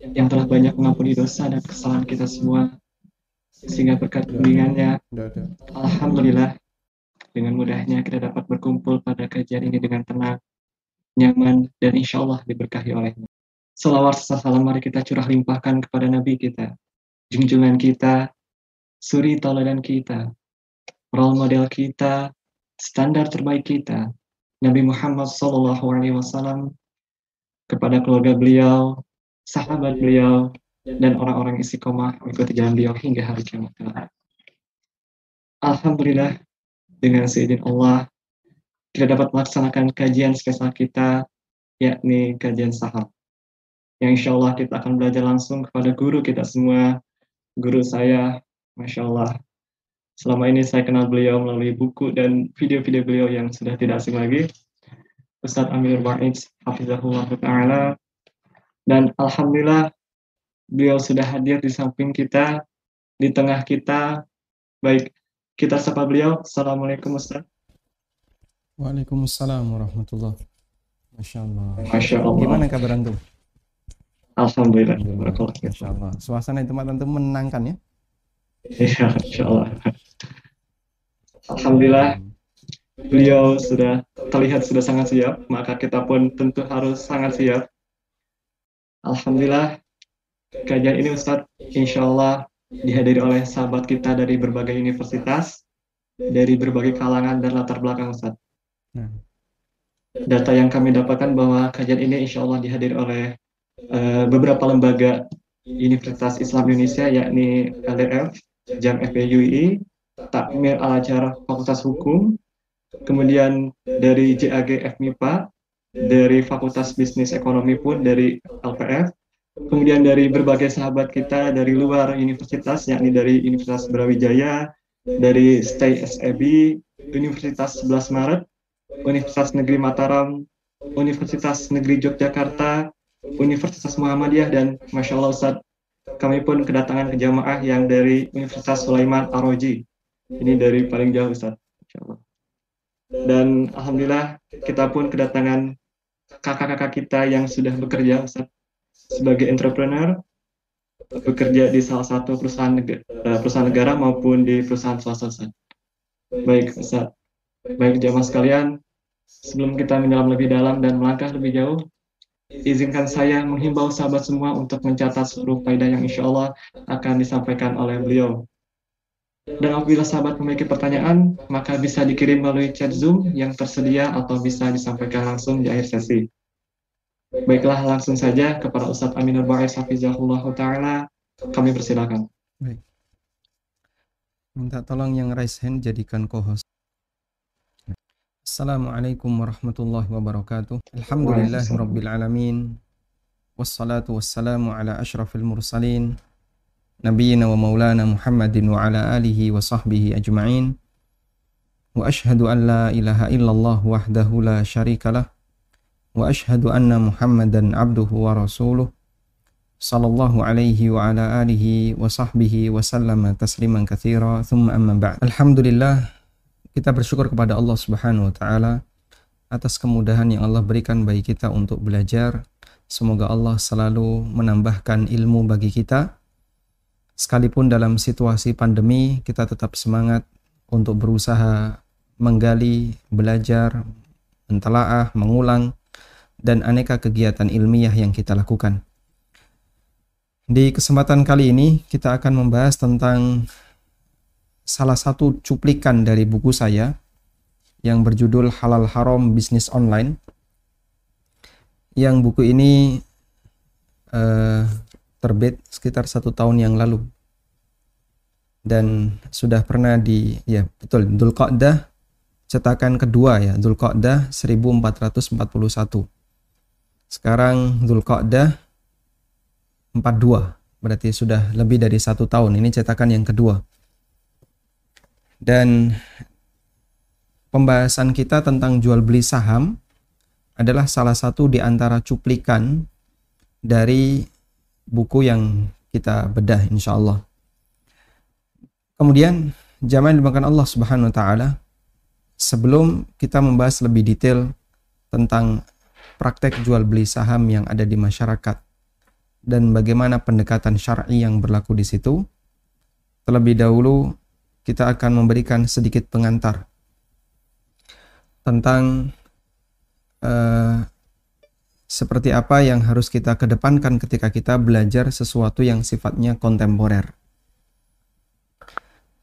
yang telah banyak mengampuni dosa dan kesalahan kita semua. sehingga berkat bimbingannya Alhamdulillah dengan mudahnya kita dapat berkumpul pada kajian ini dengan tenang nyaman dan insya Allah diberkahi olehnya. Salawat salam mari kita curah limpahkan kepada Nabi kita junjungan kita suri tauladan kita role model kita standar terbaik kita Nabi Muhammad Sallallahu Alaihi Wasallam kepada keluarga beliau sahabat beliau, dan orang-orang istiqomah mengikuti jalan beliau hingga hari kiamat Alhamdulillah, dengan seizin Allah, kita dapat melaksanakan kajian spesial kita, yakni kajian sahab. Yang insya Allah kita akan belajar langsung kepada guru kita semua, guru saya, Masya Allah. Selama ini saya kenal beliau melalui buku dan video-video beliau yang sudah tidak asing lagi. Ustadz Amir Ba'id, Hafizahullah Ta'ala, dan Alhamdulillah beliau sudah hadir di samping kita, di tengah kita. Baik, kita sapa beliau. Assalamualaikum Ustaz. Waalaikumsalam warahmatullahi Masya Allah. Masya Allah. Gimana kabar antum? Alhamdulillah. Alhamdulillah. Masya Allah. Suasana di tempat antum menenangkan ya? Iya, Masya Allah. Alhamdulillah beliau sudah terlihat sudah sangat siap, maka kita pun tentu harus sangat siap Alhamdulillah kajian ini Ustadz insya Allah dihadiri oleh sahabat kita dari berbagai universitas, dari berbagai kalangan dan latar belakang Ustadz. Nah. Data yang kami dapatkan bahwa kajian ini insya Allah dihadiri oleh uh, beberapa lembaga Universitas Islam Indonesia yakni LDF, JAM FPUI, Takmir Al-Ajar Fakultas Hukum, kemudian dari JAG FMIPA, dari Fakultas Bisnis Ekonomi pun dari LPF, kemudian dari berbagai sahabat kita dari luar universitas, yakni dari Universitas Brawijaya, dari Stay SEB, Universitas 11 Maret, Universitas Negeri Mataram, Universitas Negeri Yogyakarta, Universitas Muhammadiyah, dan Masya Allah Ustaz, kami pun kedatangan ke jamaah yang dari Universitas Sulaiman Aroji. Ini dari paling jauh Ustaz. Dan Alhamdulillah kita pun kedatangan kakak-kakak kita yang sudah bekerja sebagai entrepreneur, bekerja di salah satu perusahaan negara, eh, perusahaan negara maupun di perusahaan swasta. Baik Ustaz, baik jamaah sekalian, sebelum kita menyelam lebih dalam dan melangkah lebih jauh, izinkan saya menghimbau sahabat semua untuk mencatat seluruh faedah yang insya Allah akan disampaikan oleh beliau. Dan apabila sahabat memiliki pertanyaan, maka bisa dikirim melalui chat Zoom yang tersedia atau bisa disampaikan langsung di akhir sesi. Baiklah, langsung saja kepada Ustadz Aminul Ba'is Hafizahullah Ta'ala, kami persilakan. Baik. Minta tolong yang raise hand jadikan co-host. Assalamualaikum warahmatullahi wabarakatuh. Alhamdulillah rabbil alamin. Wassalatu wassalamu ala ashrafil mursalin نبينا ومولانا محمد وعلى آله وصحبه أجمعين وأشهد أن لا إله إلا الله وحده لا شريك له وأشهد أن محمدا عبده ورسوله صلى الله عليه وعلى آله وصحبه وسلم تسليما كثيرا ثم أما بعد الحمد لله kita bersyukur kepada Allah Subhanahu wa taala atas kemudahan yang Allah berikan bagi kita untuk belajar. Semoga Allah selalu menambahkan ilmu bagi kita sekalipun dalam situasi pandemi kita tetap semangat untuk berusaha menggali, belajar, mentelaah, mengulang, dan aneka kegiatan ilmiah yang kita lakukan. Di kesempatan kali ini kita akan membahas tentang salah satu cuplikan dari buku saya yang berjudul Halal Haram Bisnis Online. Yang buku ini uh, terbit sekitar satu tahun yang lalu. Dan sudah pernah di ya betul Dzulqa'dah cetakan kedua ya Dzulqa'dah 1441 sekarang Dzulqa'dah 42 berarti sudah lebih dari satu tahun. Ini cetakan yang kedua. Dan pembahasan kita tentang jual beli saham adalah salah satu di antara cuplikan dari buku yang kita bedah insya Allah. Kemudian jamaah dimakan Allah Subhanahu wa taala sebelum kita membahas lebih detail tentang praktek jual beli saham yang ada di masyarakat dan bagaimana pendekatan syar'i yang berlaku di situ. Terlebih dahulu kita akan memberikan sedikit pengantar tentang uh, seperti apa yang harus kita kedepankan ketika kita belajar sesuatu yang sifatnya kontemporer.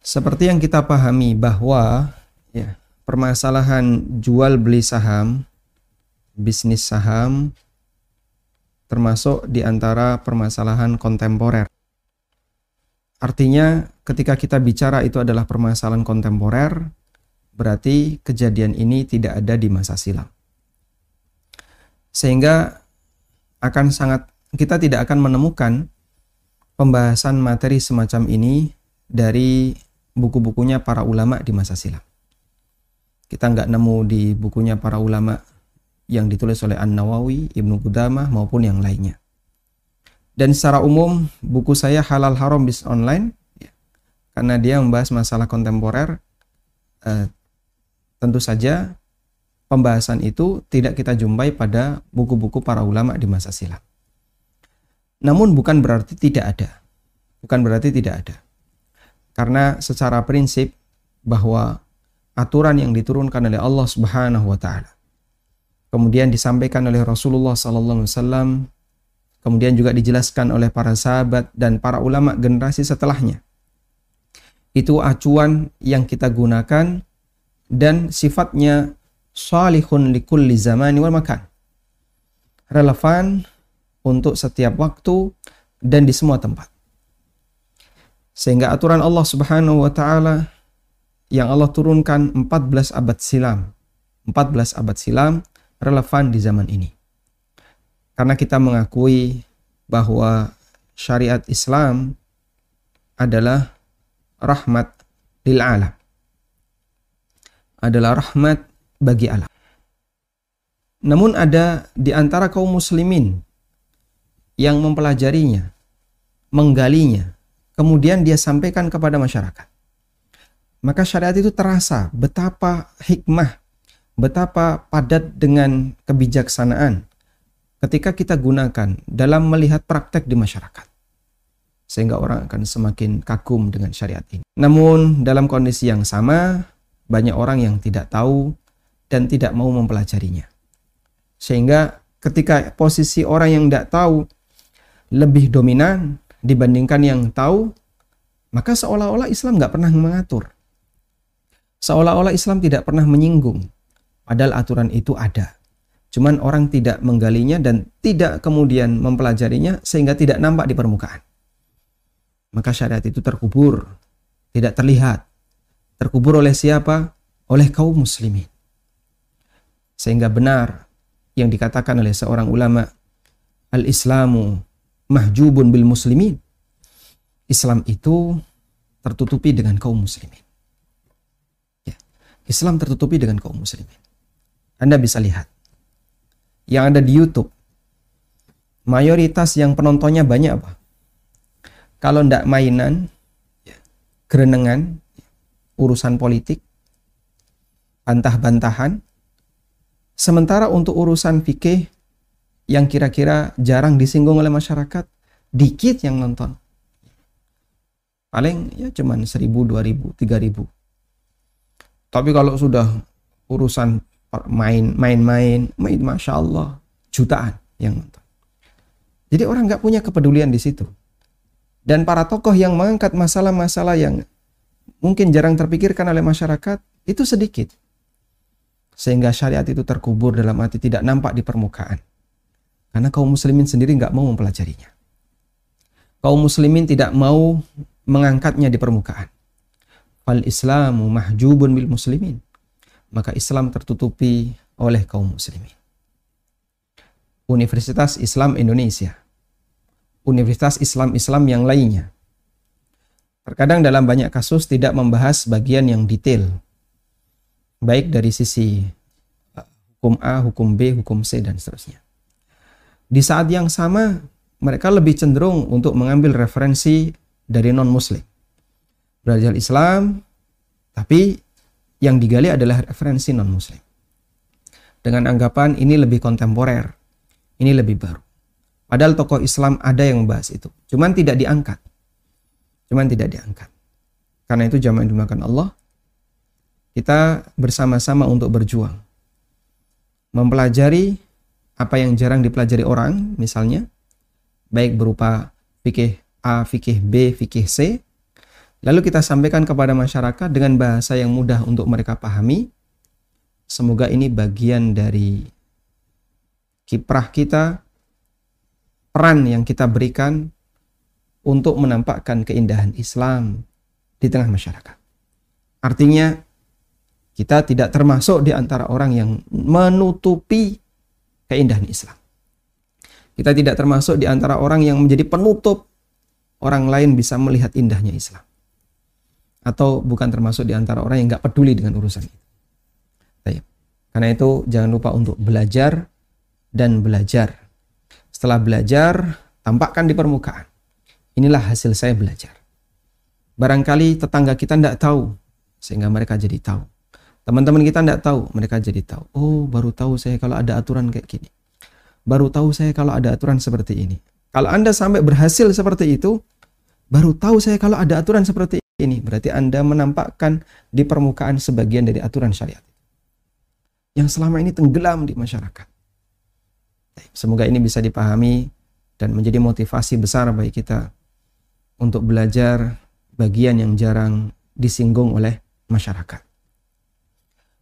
Seperti yang kita pahami bahwa ya, permasalahan jual beli saham, bisnis saham, termasuk di antara permasalahan kontemporer. Artinya ketika kita bicara itu adalah permasalahan kontemporer, berarti kejadian ini tidak ada di masa silam sehingga akan sangat kita tidak akan menemukan pembahasan materi semacam ini dari buku-bukunya para ulama di masa silam. Kita nggak nemu di bukunya para ulama yang ditulis oleh An-Nawawi, Ibnu Qudamah maupun yang lainnya. Dan secara umum buku saya Halal Haram Bis Online ya, karena dia membahas masalah kontemporer eh, tentu saja pembahasan itu tidak kita jumpai pada buku-buku para ulama di masa silam. Namun bukan berarti tidak ada. Bukan berarti tidak ada. Karena secara prinsip bahwa aturan yang diturunkan oleh Allah Subhanahu wa taala kemudian disampaikan oleh Rasulullah sallallahu alaihi wasallam kemudian juga dijelaskan oleh para sahabat dan para ulama generasi setelahnya. Itu acuan yang kita gunakan dan sifatnya salihun likulli zamani wal makan. Relevan untuk setiap waktu dan di semua tempat. Sehingga aturan Allah Subhanahu wa taala yang Allah turunkan 14 abad silam, 14 abad silam relevan di zaman ini. Karena kita mengakui bahwa syariat Islam adalah rahmat lil alam. Adalah rahmat bagi alam. Namun ada di antara kaum muslimin yang mempelajarinya, menggalinya, kemudian dia sampaikan kepada masyarakat. Maka syariat itu terasa betapa hikmah, betapa padat dengan kebijaksanaan ketika kita gunakan dalam melihat praktek di masyarakat. Sehingga orang akan semakin kagum dengan syariat ini. Namun dalam kondisi yang sama, banyak orang yang tidak tahu dan tidak mau mempelajarinya. Sehingga ketika posisi orang yang tidak tahu lebih dominan dibandingkan yang tahu, maka seolah-olah Islam nggak pernah mengatur. Seolah-olah Islam tidak pernah menyinggung. Padahal aturan itu ada. Cuman orang tidak menggalinya dan tidak kemudian mempelajarinya sehingga tidak nampak di permukaan. Maka syariat itu terkubur, tidak terlihat. Terkubur oleh siapa? Oleh kaum muslimin. Sehingga benar yang dikatakan oleh seorang ulama, al-Islamu mahjubun bil muslimin. Islam itu tertutupi dengan kaum muslimin. Ya. Islam tertutupi dengan kaum muslimin. Anda bisa lihat. Yang ada di YouTube, mayoritas yang penontonnya banyak apa? Kalau ndak mainan, ya, gerenengan, urusan politik, bantah-bantahan, Sementara untuk urusan fikih yang kira-kira jarang disinggung oleh masyarakat, dikit yang nonton. Paling ya cuman seribu, dua ribu, tiga ribu. Tapi kalau sudah urusan main, main-main, main, masya Allah, jutaan yang nonton. Jadi orang nggak punya kepedulian di situ. Dan para tokoh yang mengangkat masalah-masalah yang mungkin jarang terpikirkan oleh masyarakat itu sedikit sehingga syariat itu terkubur dalam hati tidak nampak di permukaan. Karena kaum muslimin sendiri nggak mau mempelajarinya. Kaum muslimin tidak mau mengangkatnya di permukaan. Fal Islamu mahjubun bil muslimin. Maka Islam tertutupi oleh kaum muslimin. Universitas Islam Indonesia. Universitas Islam-Islam yang lainnya. Terkadang dalam banyak kasus tidak membahas bagian yang detail baik dari sisi uh, hukum A, hukum B, hukum C dan seterusnya. Di saat yang sama mereka lebih cenderung untuk mengambil referensi dari non muslim. Belajar Islam tapi yang digali adalah referensi non muslim. Dengan anggapan ini lebih kontemporer, ini lebih baru. Padahal tokoh Islam ada yang membahas itu. Cuman tidak diangkat. Cuman tidak diangkat. Karena itu yang dimakan Allah, kita bersama-sama untuk berjuang. Mempelajari apa yang jarang dipelajari orang, misalnya, baik berupa fikih A, fikih B, fikih C, lalu kita sampaikan kepada masyarakat dengan bahasa yang mudah untuk mereka pahami. Semoga ini bagian dari kiprah kita, peran yang kita berikan untuk menampakkan keindahan Islam di tengah masyarakat. Artinya, kita tidak termasuk di antara orang yang menutupi keindahan Islam. Kita tidak termasuk di antara orang yang menjadi penutup orang lain bisa melihat indahnya Islam. Atau bukan termasuk di antara orang yang nggak peduli dengan urusan itu. Karena itu jangan lupa untuk belajar dan belajar. Setelah belajar, tampakkan di permukaan. Inilah hasil saya belajar. Barangkali tetangga kita tidak tahu, sehingga mereka jadi tahu. Teman-teman kita tidak tahu, mereka jadi tahu. Oh, baru tahu saya kalau ada aturan kayak gini. Baru tahu saya kalau ada aturan seperti ini. Kalau Anda sampai berhasil seperti itu, baru tahu saya kalau ada aturan seperti ini. Berarti Anda menampakkan di permukaan sebagian dari aturan syariat. Yang selama ini tenggelam di masyarakat. Semoga ini bisa dipahami dan menjadi motivasi besar bagi kita untuk belajar bagian yang jarang disinggung oleh masyarakat.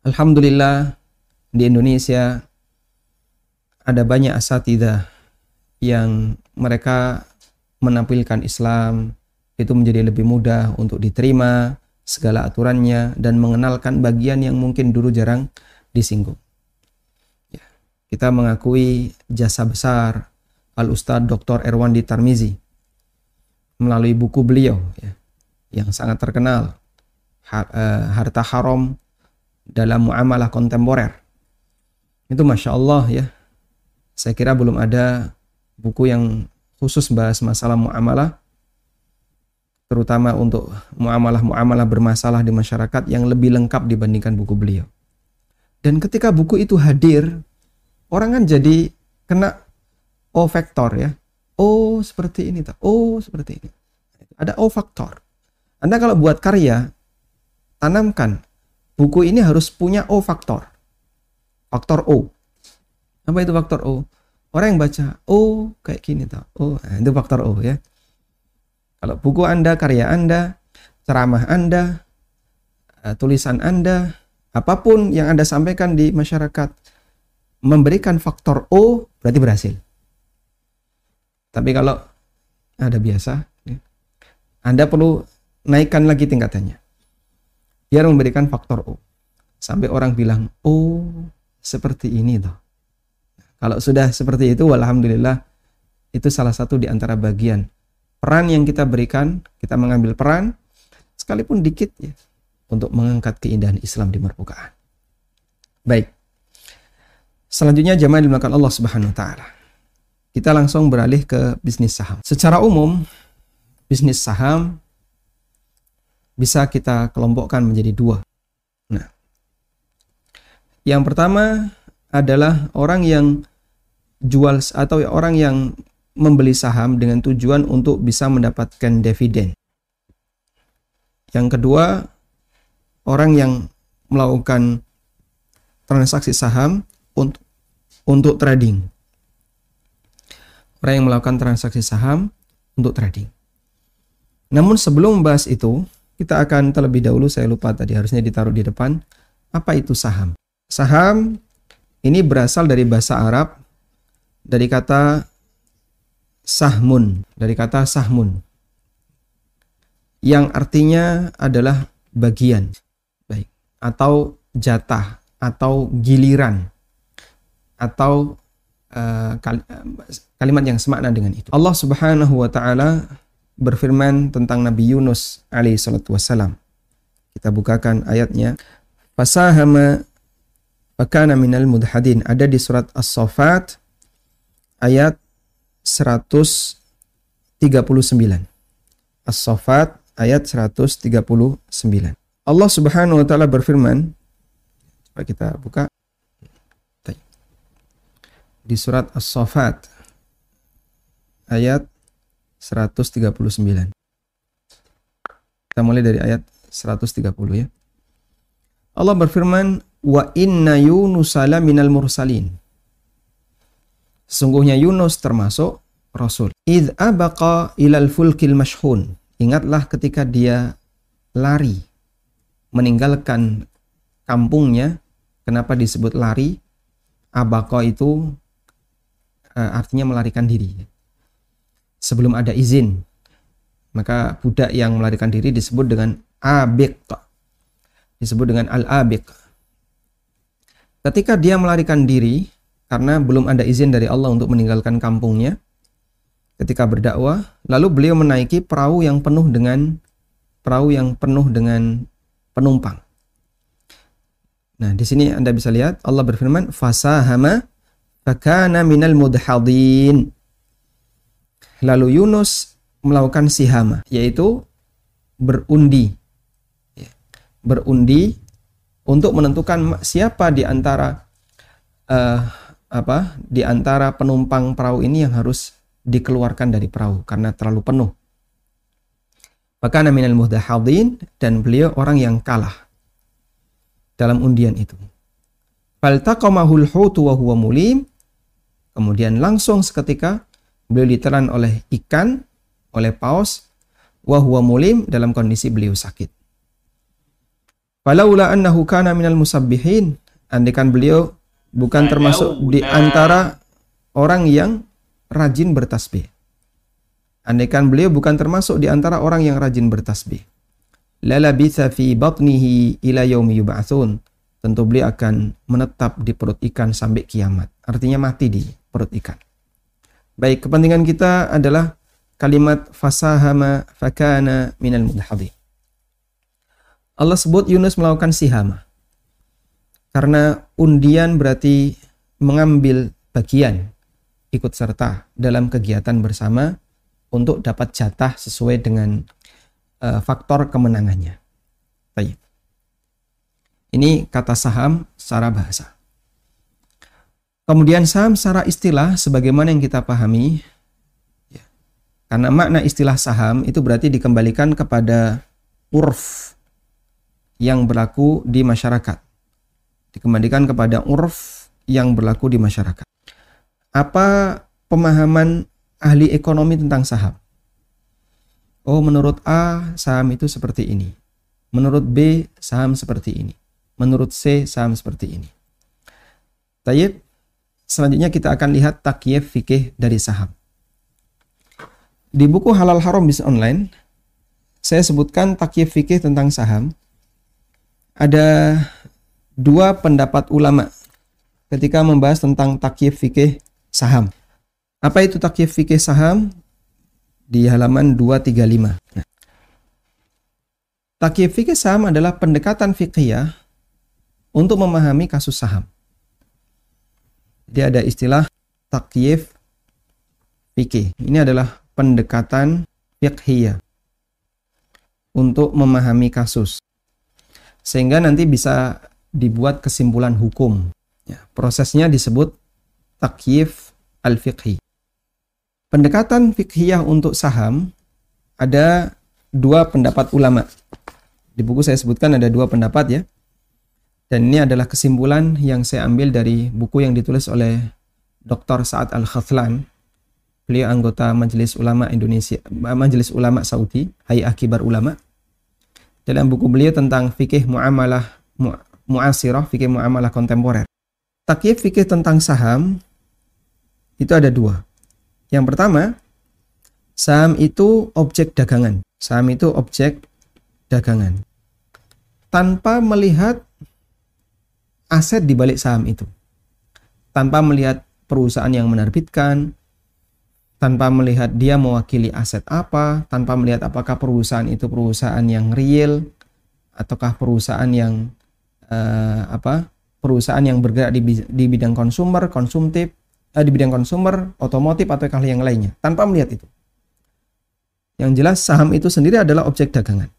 Alhamdulillah di Indonesia ada banyak asatidah yang mereka menampilkan Islam itu menjadi lebih mudah untuk diterima segala aturannya dan mengenalkan bagian yang mungkin dulu jarang disinggung. Ya, kita mengakui jasa besar Al Ustadz Dr. Erwandi Tarmizi melalui buku beliau ya, yang sangat terkenal eh, harta haram dalam muamalah kontemporer itu masya Allah ya saya kira belum ada buku yang khusus bahas masalah muamalah terutama untuk muamalah-muamalah bermasalah di masyarakat yang lebih lengkap dibandingkan buku beliau. Dan ketika buku itu hadir, orang kan jadi kena O faktor ya. Oh seperti ini, oh seperti ini. Ada O faktor. Anda kalau buat karya, tanamkan buku ini harus punya O faktor. Faktor O. Apa itu faktor O? Orang yang baca, oh kayak gini tau. Oh, nah, itu faktor O ya. Kalau buku Anda, karya Anda, ceramah Anda, eh, tulisan Anda, apa pun yang Anda sampaikan di masyarakat memberikan faktor O, berarti berhasil. Tapi kalau ada biasa, ya, Anda perlu naikkan lagi tingkatannya. Biar memberikan faktor O. Sampai orang bilang, oh seperti ini toh. Kalau sudah seperti itu, alhamdulillah itu salah satu di antara bagian peran yang kita berikan, kita mengambil peran, sekalipun dikit ya, untuk mengangkat keindahan Islam di permukaan. Baik. Selanjutnya jamaah dimakan Allah Subhanahu wa taala. Kita langsung beralih ke bisnis saham. Secara umum, bisnis saham bisa kita kelompokkan menjadi dua. Nah, yang pertama adalah orang yang jual atau orang yang membeli saham dengan tujuan untuk bisa mendapatkan dividen. Yang kedua, orang yang melakukan transaksi saham untuk untuk trading. Orang yang melakukan transaksi saham untuk trading. Namun sebelum membahas itu, kita akan terlebih dahulu saya lupa tadi harusnya ditaruh di depan apa itu saham. Saham ini berasal dari bahasa Arab dari kata sahmun, dari kata sahmun. Yang artinya adalah bagian. Baik, atau jatah atau giliran atau uh, kalimat yang semakna dengan itu. Allah Subhanahu wa taala berfirman tentang Nabi Yunus alaihi salatu wasalam. Kita bukakan ayatnya. Fasahama fakana minal mudhadin. Ada di surat As-Saffat ayat 139. As-Saffat ayat 139. Allah Subhanahu wa taala berfirman coba kita buka di surat As-Saffat ayat 139. Kita mulai dari ayat 130 ya. Allah berfirman, "Wa inna Yunus minal mursalin." Sesungguhnya Yunus termasuk rasul. Id abaqa ilal fulkil mashhun. Ingatlah ketika dia lari meninggalkan kampungnya. Kenapa disebut lari? Abaqa itu uh, artinya melarikan diri. Sebelum ada izin. Maka budak yang melarikan diri disebut dengan abiq. Disebut dengan al-abiq. Ketika dia melarikan diri karena belum ada izin dari Allah untuk meninggalkan kampungnya, ketika berdakwah, lalu beliau menaiki perahu yang penuh dengan perahu yang penuh dengan penumpang. Nah, di sini Anda bisa lihat Allah berfirman, "Fasahama fakana minal mudhadin." Lalu Yunus melakukan sihama, yaitu berundi. Ya, berundi untuk menentukan siapa di antara uh, apa? di antara penumpang perahu ini yang harus dikeluarkan dari perahu karena terlalu penuh. Maka minal muhdahadin dan beliau orang yang kalah dalam undian itu. Faltaqamahul hutu wa huwa mulim. Kemudian langsung seketika beliau ditelan oleh ikan, oleh paus, wa huwa mulim dalam kondisi beliau sakit. Falaula annahu kana minal musabbihin. Andikan beliau bukan termasuk di antara orang yang rajin bertasbih. Andaikan beliau bukan termasuk di antara orang yang rajin bertasbih. Lalabitha fi batnihi ila yaumi yub'atsun. Tentu beliau akan menetap di perut ikan sampai kiamat. Artinya mati di perut ikan. Baik, kepentingan kita adalah kalimat fasahama fakana minal mudhadhi. Allah sebut Yunus melakukan sihama. Karena undian berarti mengambil bagian ikut serta dalam kegiatan bersama untuk dapat jatah sesuai dengan uh, faktor kemenangannya. Baik. Ini kata saham secara bahasa. Kemudian saham secara istilah sebagaimana yang kita pahami ya, karena makna istilah saham itu berarti dikembalikan kepada urf yang berlaku di masyarakat. Dikembalikan kepada urf yang berlaku di masyarakat apa pemahaman ahli ekonomi tentang saham? Oh, menurut A, saham itu seperti ini. Menurut B, saham seperti ini. Menurut C, saham seperti ini. Tayyip, selanjutnya kita akan lihat takyif fikih dari saham. Di buku Halal Haram Bisnis Online, saya sebutkan takyif fikih tentang saham. Ada dua pendapat ulama ketika membahas tentang takyif fikih saham. Apa itu takyif fikih saham? Di halaman 235. Nah, takyif fikih saham adalah pendekatan fikih untuk memahami kasus saham. Jadi ada istilah takyif fikih. Ini adalah pendekatan fikih untuk memahami kasus. Sehingga nanti bisa dibuat kesimpulan hukum. Ya, prosesnya disebut takyif al-fiqhi. Pendekatan fiqhiyah untuk saham ada dua pendapat ulama. Di buku saya sebutkan ada dua pendapat ya. Dan ini adalah kesimpulan yang saya ambil dari buku yang ditulis oleh Dr. Sa'ad Al-Khathlan. Beliau anggota Majelis Ulama Indonesia, Majelis Ulama Saudi, Hay'ah Kibar Ulama. Dalam buku beliau tentang fikih muamalah muasirah, fikih muamalah kontemporer. Takyif fikih tentang saham itu ada dua. Yang pertama, saham itu objek dagangan. Saham itu objek dagangan. Tanpa melihat aset di balik saham itu. Tanpa melihat perusahaan yang menerbitkan, tanpa melihat dia mewakili aset apa, tanpa melihat apakah perusahaan itu perusahaan yang real ataukah perusahaan yang uh, apa perusahaan yang bergerak di, di bidang konsumer, konsumtif, eh, di bidang konsumer, otomotif atau hal yang lainnya, tanpa melihat itu. Yang jelas saham itu sendiri adalah objek dagangan.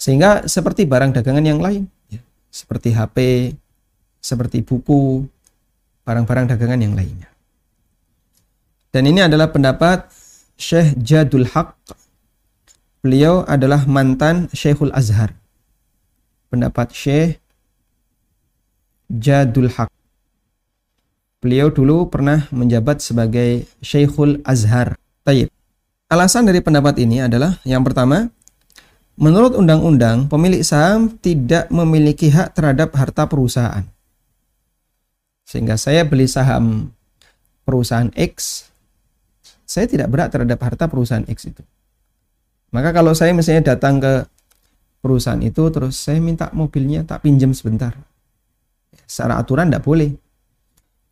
Sehingga seperti barang dagangan yang lain, seperti HP, seperti buku, barang-barang dagangan yang lainnya. Dan ini adalah pendapat Syekh Jadul Haq. Beliau adalah mantan Syekhul Azhar. Pendapat Syekh Jadul Haq. Beliau dulu pernah menjabat sebagai Syekhul Azhar. Tayyib. Alasan dari pendapat ini adalah yang pertama, menurut undang-undang pemilik saham tidak memiliki hak terhadap harta perusahaan. Sehingga saya beli saham perusahaan X, saya tidak berat terhadap harta perusahaan X itu. Maka kalau saya misalnya datang ke perusahaan itu terus saya minta mobilnya tak pinjam sebentar. Secara aturan tidak boleh.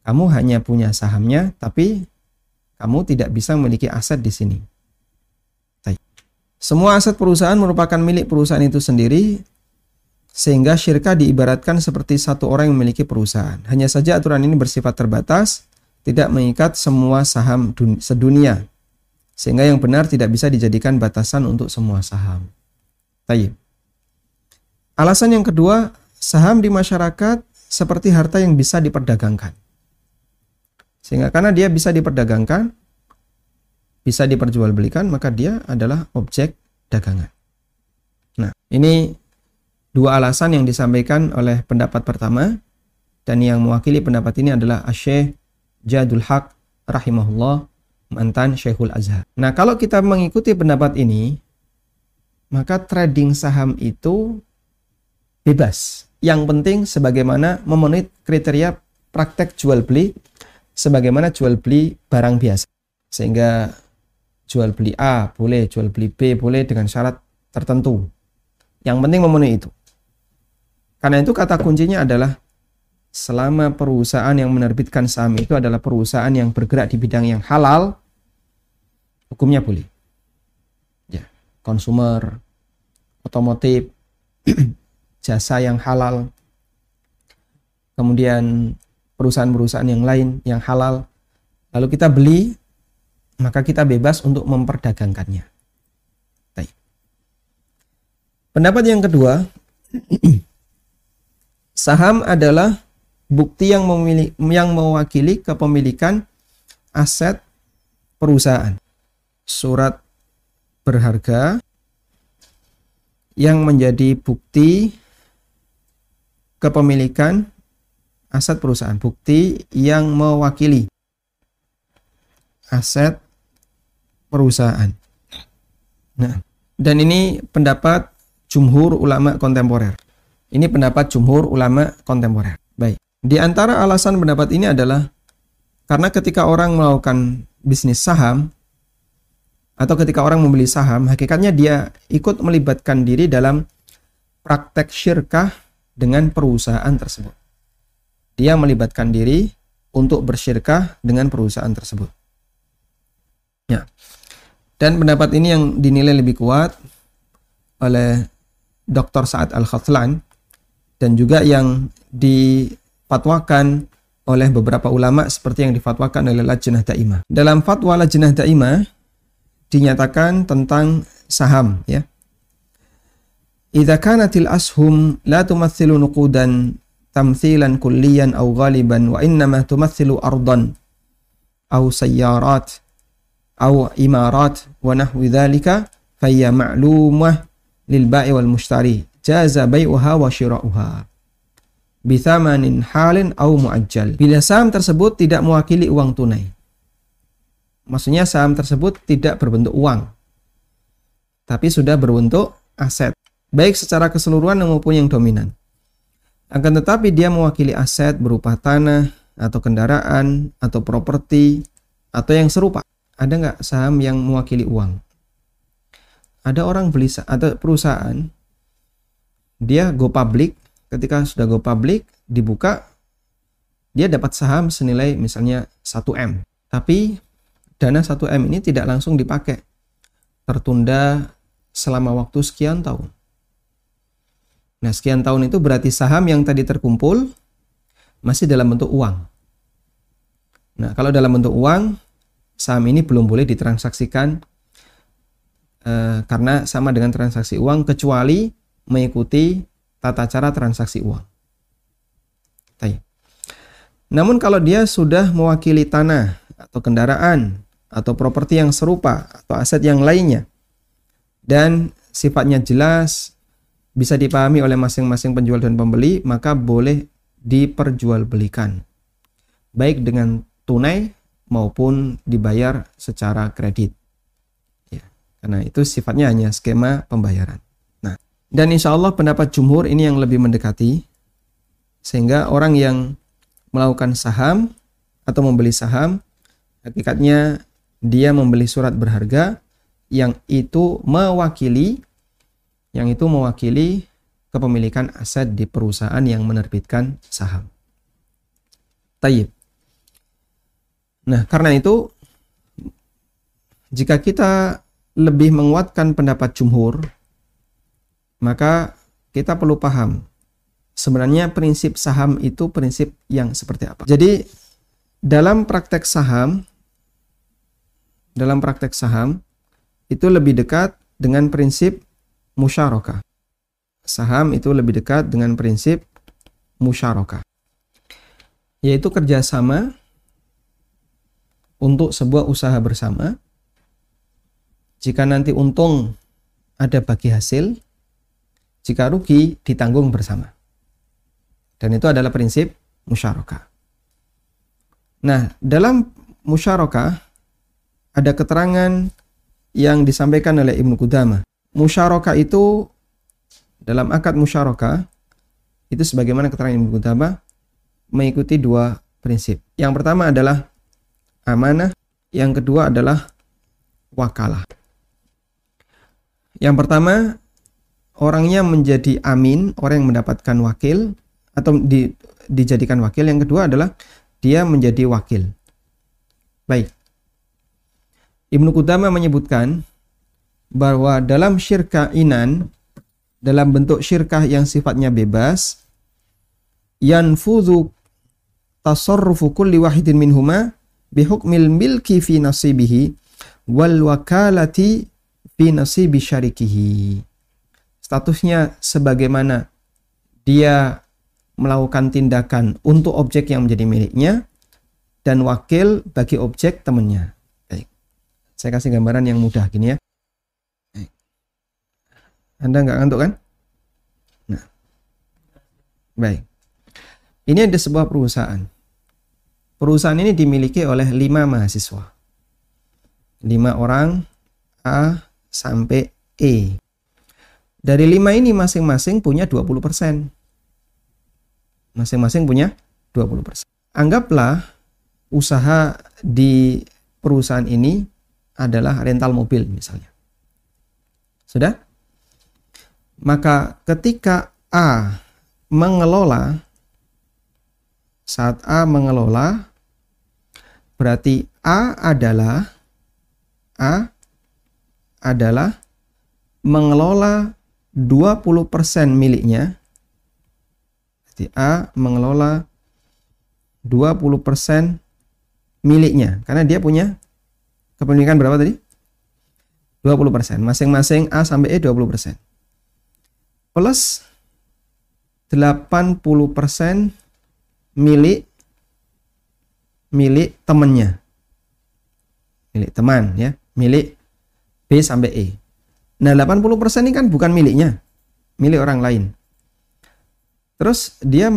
Kamu hanya punya sahamnya tapi kamu tidak bisa memiliki aset di sini. Semua aset perusahaan merupakan milik perusahaan itu sendiri sehingga syirka diibaratkan seperti satu orang yang memiliki perusahaan. Hanya saja aturan ini bersifat terbatas tidak mengikat semua saham sedunia. Sehingga yang benar tidak bisa dijadikan batasan untuk semua saham. Tayyip. Alasan yang kedua, saham di masyarakat seperti harta yang bisa diperdagangkan. Sehingga karena dia bisa diperdagangkan, bisa diperjualbelikan, maka dia adalah objek dagangan. Nah, ini dua alasan yang disampaikan oleh pendapat pertama dan yang mewakili pendapat ini adalah Asyik Jadul Haq rahimahullah mantan Syekhul Azhar. Nah, kalau kita mengikuti pendapat ini, maka trading saham itu bebas. Yang penting sebagaimana memenuhi kriteria praktek jual beli sebagaimana jual beli barang biasa. Sehingga jual beli A boleh, jual beli B boleh dengan syarat tertentu. Yang penting memenuhi itu. Karena itu kata kuncinya adalah selama perusahaan yang menerbitkan saham itu adalah perusahaan yang bergerak di bidang yang halal, hukumnya boleh. Ya, konsumer, otomotif, jasa yang halal, kemudian perusahaan-perusahaan yang lain yang halal, lalu kita beli, maka kita bebas untuk memperdagangkannya. Pendapat yang kedua, saham adalah bukti yang memilih, yang mewakili kepemilikan aset perusahaan. Surat berharga yang menjadi bukti kepemilikan aset perusahaan, bukti yang mewakili aset perusahaan. Nah, dan ini pendapat jumhur ulama kontemporer. Ini pendapat jumhur ulama kontemporer. Baik. Di antara alasan pendapat ini adalah karena ketika orang melakukan bisnis saham atau ketika orang membeli saham, hakikatnya dia ikut melibatkan diri dalam praktek syirkah dengan perusahaan tersebut. Dia melibatkan diri untuk bersyirkah dengan perusahaan tersebut. Dan pendapat ini yang dinilai lebih kuat oleh Dr. Sa'ad Al-Khatlan dan juga yang di difatwakan oleh beberapa ulama seperti yang difatwakan oleh Lajnah Daimah. Dalam fatwa Lajnah Daimah dinyatakan tentang saham ya. Idza kanatil ashum la tumathilu nuqudan tamthilan kulliyan aw ghaliban wa innama tumathilu ardan aw sayyarat aw imarat wa nahwi dhalika fayya ma'lumah lil ba'i wal mushtari jaza bai'uha wa shira'uha bithamanin halin au muajjal. Bila saham tersebut tidak mewakili uang tunai. Maksudnya saham tersebut tidak berbentuk uang. Tapi sudah berbentuk aset. Baik secara keseluruhan maupun yang dominan. Akan tetapi dia mewakili aset berupa tanah atau kendaraan atau properti atau yang serupa. Ada nggak saham yang mewakili uang? Ada orang beli atau perusahaan dia go public ketika sudah go public dibuka dia dapat saham senilai misalnya 1M. Tapi dana 1M ini tidak langsung dipakai. Tertunda selama waktu sekian tahun. Nah, sekian tahun itu berarti saham yang tadi terkumpul masih dalam bentuk uang. Nah, kalau dalam bentuk uang, saham ini belum boleh ditransaksikan eh, karena sama dengan transaksi uang kecuali mengikuti tata cara transaksi uang. Namun kalau dia sudah mewakili tanah atau kendaraan atau properti yang serupa atau aset yang lainnya dan sifatnya jelas bisa dipahami oleh masing-masing penjual dan pembeli maka boleh diperjualbelikan baik dengan tunai maupun dibayar secara kredit ya karena itu sifatnya hanya skema pembayaran nah dan insya Allah pendapat jumhur ini yang lebih mendekati sehingga orang yang melakukan saham atau membeli saham hakikatnya dia membeli surat berharga yang itu mewakili yang itu mewakili kepemilikan aset di perusahaan yang menerbitkan saham. Tayyib. Nah, karena itu jika kita lebih menguatkan pendapat jumhur, maka kita perlu paham sebenarnya prinsip saham itu prinsip yang seperti apa. Jadi dalam praktek saham dalam praktek saham itu lebih dekat dengan prinsip musyarakah. Saham itu lebih dekat dengan prinsip musyarakah. Yaitu kerjasama untuk sebuah usaha bersama. Jika nanti untung ada bagi hasil, jika rugi ditanggung bersama. Dan itu adalah prinsip musyarakah. Nah, dalam musyarakah ada keterangan yang disampaikan oleh Ibnu Qudamah musyarakah itu dalam akad musyarakah itu sebagaimana keterangan Ibnu Qudamah mengikuti dua prinsip. Yang pertama adalah amanah, yang kedua adalah wakalah. Yang pertama, orangnya menjadi amin, orang yang mendapatkan wakil atau di, dijadikan wakil. Yang kedua adalah dia menjadi wakil. Baik. Ibnu Qudamah menyebutkan bahwa dalam syirkah inan dalam bentuk syirkah yang sifatnya bebas yanfudhu tasarrufu kulli wahidin minhuma bihukmil milki fi nasibihi wal wakalati fi nasibi syarikihi statusnya sebagaimana dia melakukan tindakan untuk objek yang menjadi miliknya dan wakil bagi objek temannya. Baik. Saya kasih gambaran yang mudah gini ya. Anda nggak ngantuk kan? Nah. Baik. Ini ada sebuah perusahaan. Perusahaan ini dimiliki oleh lima mahasiswa. Lima orang A sampai E. Dari lima ini masing-masing punya 20%. Masing-masing punya 20%. Anggaplah usaha di perusahaan ini adalah rental mobil misalnya. Sudah? Maka ketika A mengelola saat A mengelola berarti A adalah A adalah mengelola 20% miliknya. Jadi A mengelola 20% miliknya karena dia punya kepemilikan berapa tadi? 20%. Masing-masing A sampai E 20% plus 80% milik milik temannya. Milik teman ya, milik B sampai E. Nah, 80% ini kan bukan miliknya, milik orang lain. Terus dia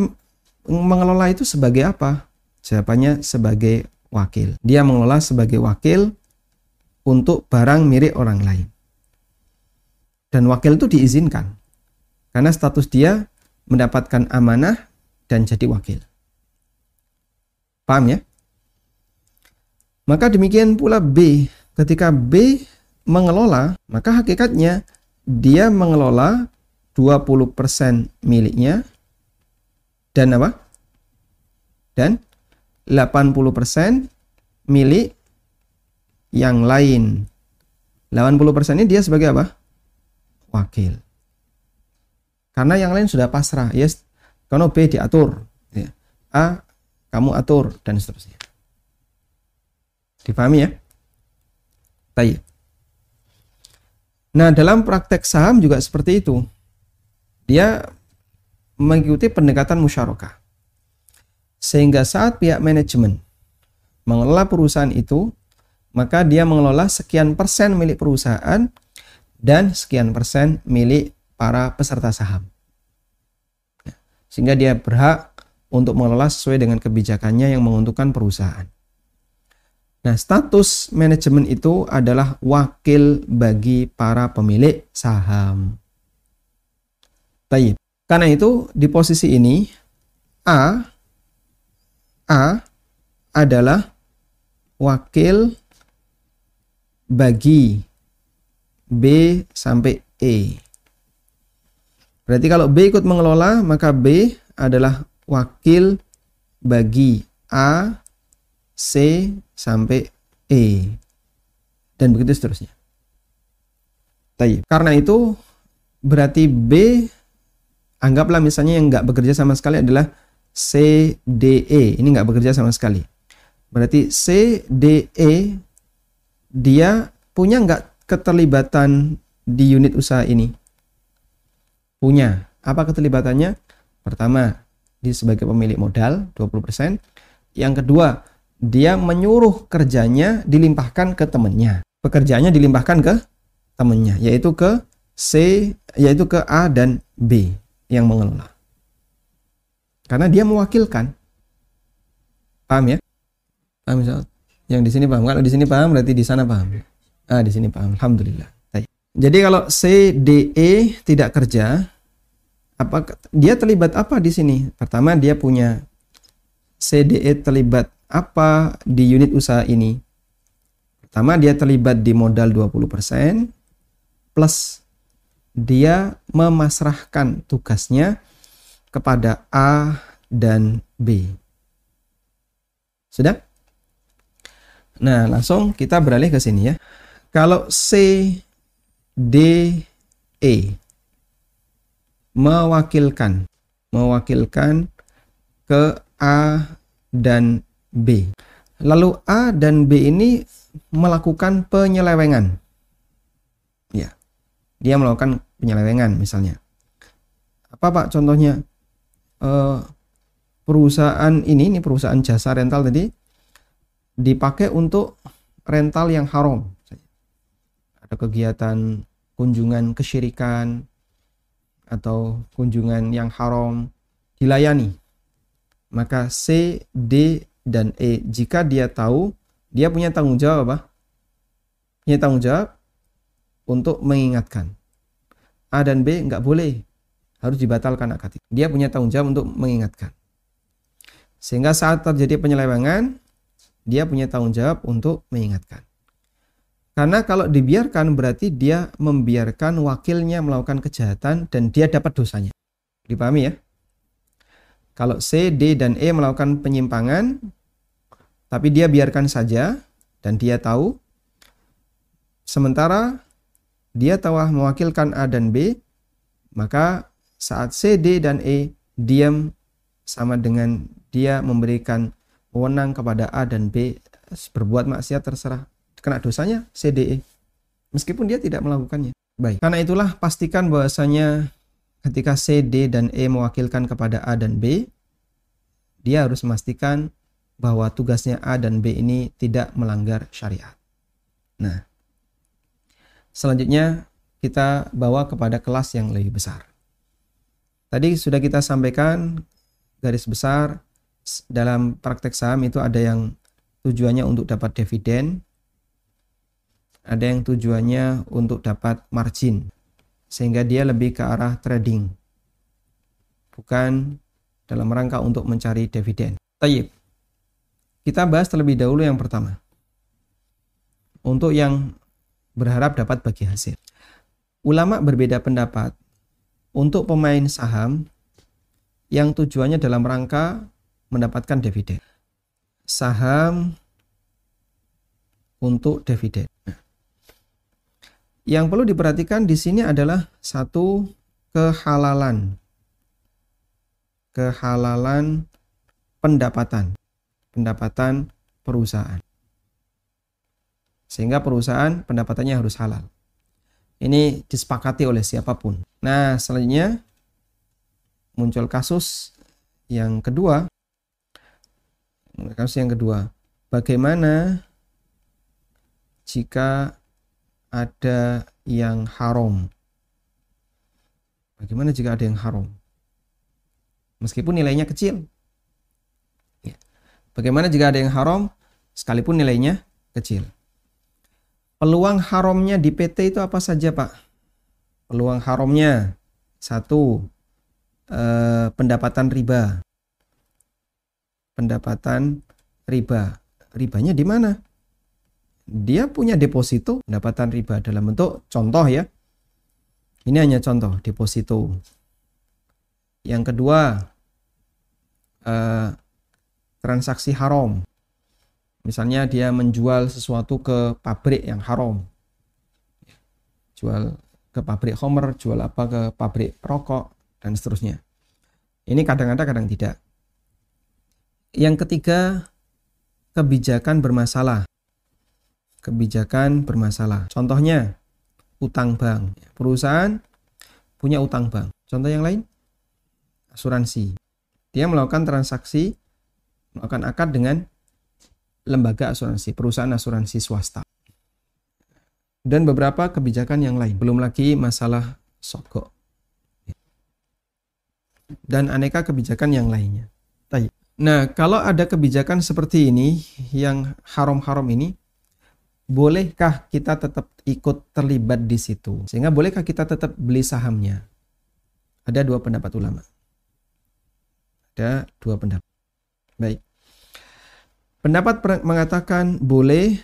mengelola itu sebagai apa? Jawabannya sebagai wakil. Dia mengelola sebagai wakil untuk barang milik orang lain. Dan wakil itu diizinkan. Karena status dia mendapatkan amanah dan jadi wakil. Paham ya? Maka demikian pula B. Ketika B mengelola, maka hakikatnya dia mengelola 20% miliknya dan apa? Dan 80% milik yang lain. 80% ini dia sebagai apa? Wakil. Karena yang lain sudah pasrah. Yes, karena B diatur. Ya. A kamu atur dan seterusnya. Dipahami ya? Baik. Nah, dalam praktek saham juga seperti itu. Dia mengikuti pendekatan musyarakah. Sehingga saat pihak manajemen mengelola perusahaan itu, maka dia mengelola sekian persen milik perusahaan dan sekian persen milik para peserta saham. Sehingga dia berhak untuk mengelola sesuai dengan kebijakannya yang menguntungkan perusahaan. Nah, status manajemen itu adalah wakil bagi para pemilik saham. Taib. Karena itu di posisi ini A A adalah wakil bagi B sampai E. Berarti kalau B ikut mengelola, maka B adalah wakil bagi A, C, sampai E. Dan begitu seterusnya. Tayyip. Karena itu berarti B anggaplah misalnya yang nggak bekerja sama sekali adalah CDE. Ini nggak bekerja sama sekali. Berarti CDE dia punya nggak keterlibatan di unit usaha ini? Punya. Apa keterlibatannya? Pertama, sebagai pemilik modal 20%. Yang kedua, dia menyuruh kerjanya dilimpahkan ke temannya. Pekerjaannya dilimpahkan ke temannya, yaitu ke C, yaitu ke A dan B yang mengelola. Karena dia mewakilkan. Paham ya? Paham misal? Yang di sini paham. Kalau di sini paham berarti di sana paham. Ah, di sini paham. Alhamdulillah. Jadi kalau CDE tidak kerja, apa dia terlibat apa di sini? Pertama dia punya CDE terlibat apa di unit usaha ini? Pertama dia terlibat di modal 20% plus dia memasrahkan tugasnya kepada A dan B. Sudah? Nah, langsung kita beralih ke sini ya. Kalau C, D, E mewakilkan mewakilkan ke A dan B. Lalu A dan B ini melakukan penyelewengan. Ya. Dia melakukan penyelewengan misalnya. Apa Pak contohnya? Uh, perusahaan ini ini perusahaan jasa rental tadi dipakai untuk rental yang haram. Ada kegiatan kunjungan kesyirikan atau kunjungan yang haram dilayani. Maka C, D, dan E jika dia tahu dia punya tanggung jawab apa? Punya tanggung jawab untuk mengingatkan. A dan B nggak boleh harus dibatalkan akad Dia punya tanggung jawab untuk mengingatkan. Sehingga saat terjadi penyelewengan, dia punya tanggung jawab untuk mengingatkan. Karena kalau dibiarkan berarti dia membiarkan wakilnya melakukan kejahatan dan dia dapat dosanya. Dipahami ya? Kalau C, D, dan E melakukan penyimpangan, tapi dia biarkan saja dan dia tahu, sementara dia telah mewakilkan A dan B, maka saat C, D, dan E diam sama dengan dia memberikan wewenang kepada A dan B berbuat maksiat terserah kena dosanya CDE meskipun dia tidak melakukannya. Baik. Karena itulah pastikan bahwasanya ketika C, D, dan E mewakilkan kepada A dan B dia harus memastikan bahwa tugasnya A dan B ini tidak melanggar syariat. Nah selanjutnya kita bawa kepada kelas yang lebih besar. Tadi sudah kita sampaikan garis besar dalam praktek saham itu ada yang tujuannya untuk dapat dividen, ada yang tujuannya untuk dapat margin, sehingga dia lebih ke arah trading, bukan dalam rangka untuk mencari dividen. Tayyip. Kita bahas terlebih dahulu yang pertama. Untuk yang berharap dapat bagi hasil. Ulama berbeda pendapat untuk pemain saham yang tujuannya dalam rangka mendapatkan dividen. Saham untuk dividen. Yang perlu diperhatikan di sini adalah satu kehalalan. Kehalalan pendapatan. Pendapatan perusahaan. Sehingga perusahaan pendapatannya harus halal. Ini disepakati oleh siapa pun. Nah, selanjutnya muncul kasus yang kedua Kasus yang kedua, bagaimana jika ada yang haram? Bagaimana jika ada yang haram? Meskipun nilainya kecil. Ya. Bagaimana jika ada yang haram sekalipun nilainya kecil? Peluang haramnya di PT itu apa saja, Pak? Peluang haramnya satu eh, pendapatan riba. Pendapatan riba. Ribanya di mana? Dia punya deposito pendapatan riba dalam bentuk contoh ya. Ini hanya contoh deposito. Yang kedua, eh, transaksi haram. Misalnya dia menjual sesuatu ke pabrik yang haram. Jual ke pabrik homer, jual apa ke pabrik rokok, dan seterusnya. Ini kadang-kadang kadang tidak. Yang ketiga, kebijakan bermasalah. Kebijakan bermasalah. Contohnya, utang bank. Perusahaan punya utang bank. Contoh yang lain, asuransi. Dia melakukan transaksi, melakukan akad dengan lembaga asuransi, perusahaan asuransi swasta. Dan beberapa kebijakan yang lain. Belum lagi masalah sogok. Dan aneka kebijakan yang lainnya. Nah, kalau ada kebijakan seperti ini, yang haram-haram ini, bolehkah kita tetap ikut terlibat di situ? Sehingga bolehkah kita tetap beli sahamnya? Ada dua pendapat ulama. Ada dua pendapat. Baik. Pendapat mengatakan boleh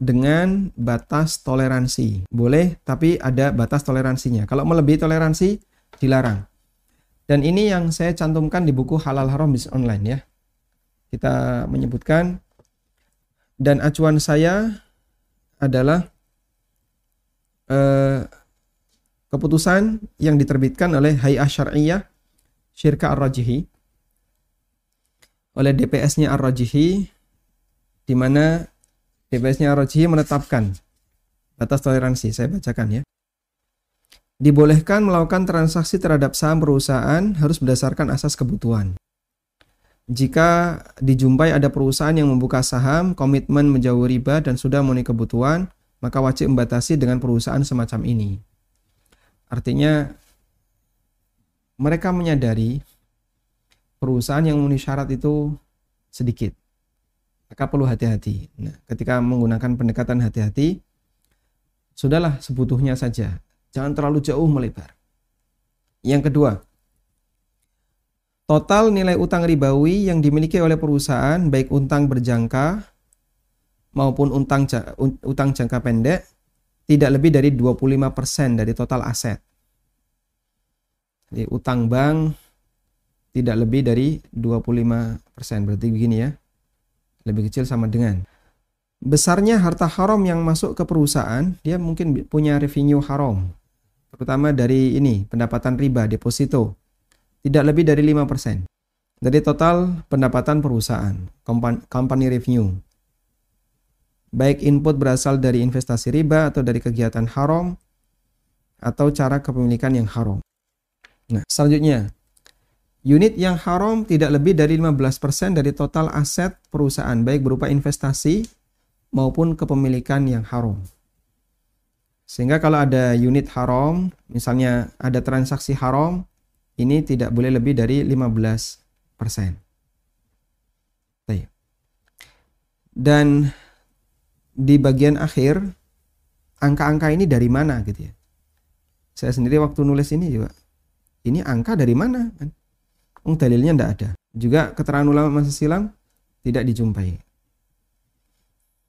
dengan batas toleransi. Boleh, tapi ada batas toleransinya. Kalau melebihi toleransi, dilarang. Dan ini yang saya cantumkan di buku Halal Haram Bisnis Online ya. Kita menyebutkan dan acuan saya adalah eh, keputusan yang diterbitkan oleh Hay'ah Syar'iyah Syirka Ar-Rajihi oleh DPS-nya Ar-Rajihi di mana DPS-nya Ar-Rajihi menetapkan batas toleransi. Saya bacakan ya. Dibolehkan melakukan transaksi terhadap saham perusahaan harus berdasarkan asas kebutuhan. Jika dijumpai ada perusahaan yang membuka saham, komitmen menjauh riba dan sudah memenuhi kebutuhan, maka wajib membatasi dengan perusahaan semacam ini. Artinya mereka menyadari perusahaan yang memenuhi syarat itu sedikit. Maka perlu hati-hati. Nah, ketika menggunakan pendekatan hati-hati, sudahlah sebutuhnya saja. Jangan terlalu jauh melebar. Yang kedua, Total nilai utang ribawi yang dimiliki oleh perusahaan baik utang berjangka maupun utang utang jangka pendek tidak lebih dari 25% dari total aset. Jadi utang bank tidak lebih dari 25%. Berarti begini ya. Lebih kecil sama dengan besarnya harta haram yang masuk ke perusahaan, dia mungkin punya revenue haram. Terutama dari ini, pendapatan riba, deposito tidak lebih dari 5% dari total pendapatan perusahaan, company revenue. Baik input berasal dari investasi riba atau dari kegiatan haram atau cara kepemilikan yang haram. Nah, selanjutnya, unit yang haram tidak lebih dari 15% dari total aset perusahaan, baik berupa investasi maupun kepemilikan yang haram. Sehingga kalau ada unit haram, misalnya ada transaksi haram, ini tidak boleh lebih dari 15 persen. Dan di bagian akhir, angka-angka ini dari mana gitu ya. Saya sendiri waktu nulis ini juga, ini angka dari mana? Kan? dalilnya tidak ada. Juga keterangan ulama masa silam tidak dijumpai.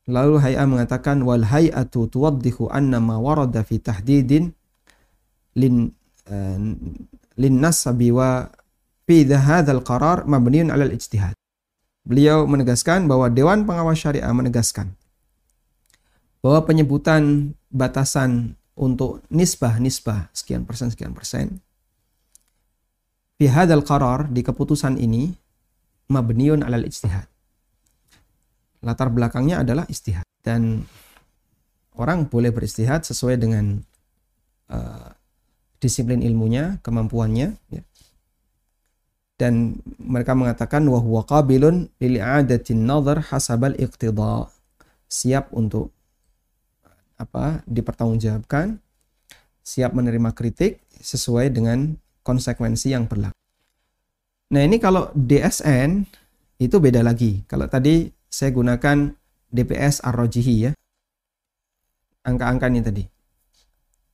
Lalu Hay'a mengatakan wal hay'atu tuwaddihu anna ma warada fi tahdidin lin uh, linnas sabiwa fi hadzal qarar mabniun 'alal ijtihad. Beliau menegaskan bahwa Dewan Pengawas Syariah menegaskan bahwa penyebutan batasan untuk nisbah-nisbah sekian persen sekian persen fi hadzal qarar di keputusan ini mabniun 'alal ijtihad. Latar belakangnya adalah istihad dan orang boleh beristihad sesuai dengan uh, disiplin ilmunya, kemampuannya ya. Dan mereka mengatakan wa huwa qabilun lil i'adatin nazar hasabal iqtida. siap untuk apa dipertanggungjawabkan, siap menerima kritik sesuai dengan konsekuensi yang berlaku. Nah, ini kalau DSN itu beda lagi. Kalau tadi saya gunakan DPS Ar-Rojihi ya. Angka-angka ini tadi.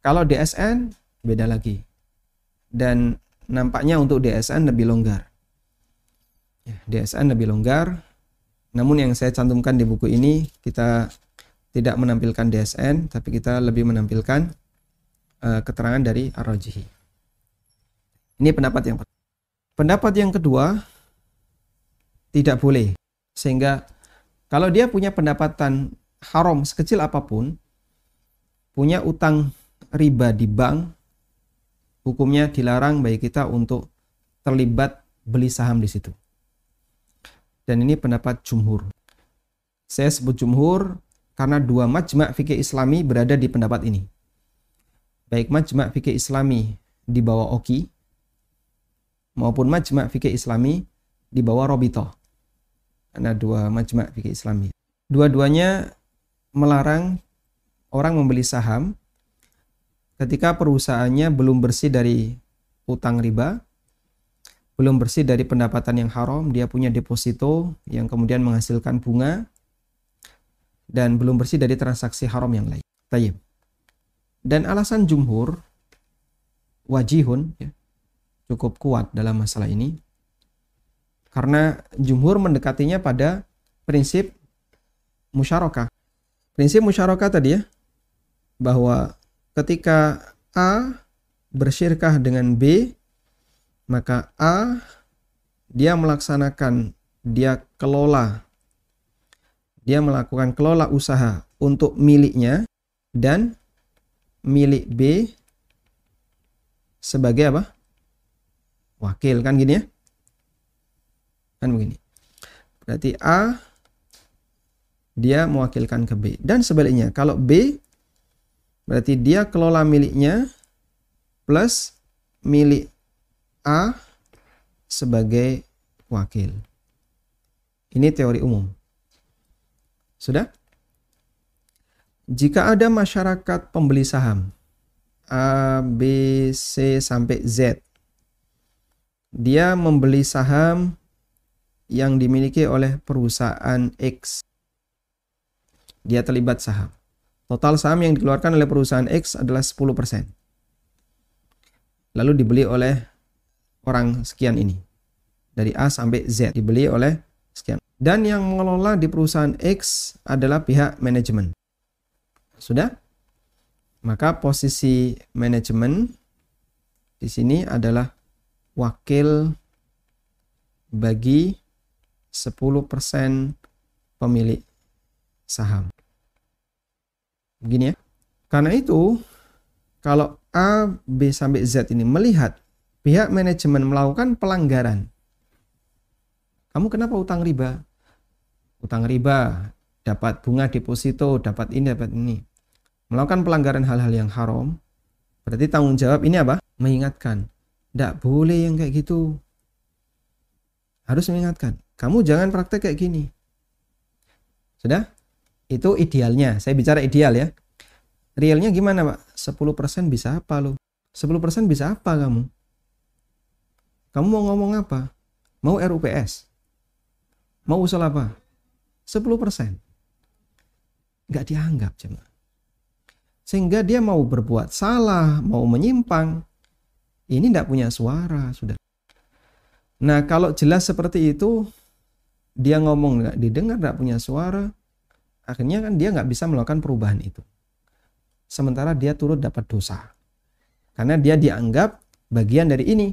Kalau DSN beda lagi. Dan nampaknya untuk DSN lebih longgar. Ya, DSN lebih longgar. Namun yang saya cantumkan di buku ini kita tidak menampilkan DSN, tapi kita lebih menampilkan uh, keterangan dari Ar-Rajihi. Ini pendapat yang pertama. Pendapat yang kedua, tidak boleh. Sehingga kalau dia punya pendapatan haram sekecil apa pun, punya utang riba di bank, hukumnya dilarang bagi kita untuk terlibat beli saham di situ. Dan ini pendapat jumhur. Saya sebut jumhur karena dua majma' fikih islami berada di pendapat ini. Baik majma' fikih islami di bawah Oki maupun majma' fikih islami di bawah Robito. Ada dua majma' fikih islami. Dua-duanya melarang orang membeli saham ketika perusahaannya belum bersih dari utang riba, belum bersih dari pendapatan yang haram, dia punya deposito yang kemudian menghasilkan bunga, dan belum bersih dari transaksi haram yang lain. Tayyib. Dan alasan jumhur wajihun ya, cukup kuat dalam masalah ini karena jumhur mendekatinya pada prinsip musyarakah. Prinsip musyarakah tadi ya bahwa ketika A bersyirkah dengan B maka A dia melaksanakan dia kelola dia melakukan kelola usaha untuk miliknya dan milik B sebagai apa? Wakil kan gini ya? Kan begini. Berarti A dia mewakilkan ke B dan sebaliknya kalau B berarti dia kelola miliknya plus milik A sebagai wakil. Ini teori umum. Sudah? Jika ada masyarakat pembeli saham A, B, C sampai Z, dia membeli saham yang dimiliki oleh perusahaan X. Dia terlibat saham. Total saham yang dikeluarkan oleh perusahaan X adalah 10%. Lalu dibeli oleh orang sekian ini. Dari A sampai Z dibeli oleh sekian. Dan yang mengelola di perusahaan X adalah pihak manajemen. Sudah? Maka posisi manajemen di sini adalah wakil bagi 10% pemilik saham. Begini ya. Karena itu, kalau A, B sampai Z ini melihat pihak manajemen melakukan pelanggaran kamu kenapa utang riba? Utang riba, dapat bunga deposito, dapat ini, dapat ini. Melakukan pelanggaran hal-hal yang haram, berarti tanggung jawab ini apa? Mengingatkan. Tidak boleh yang kayak gitu. Harus mengingatkan. Kamu jangan praktek kayak gini. Sudah? Itu idealnya. Saya bicara ideal ya. Realnya gimana Pak? 10% bisa apa lo? 10% bisa apa kamu? Kamu mau ngomong apa? Mau RUPS? Mau usul apa? 10%. Nggak dianggap jemaah. Sehingga dia mau berbuat salah, mau menyimpang. Ini tidak punya suara, sudah. Nah kalau jelas seperti itu, dia ngomong nggak didengar, nggak punya suara, akhirnya kan dia nggak bisa melakukan perubahan itu. Sementara dia turut dapat dosa. Karena dia dianggap bagian dari ini.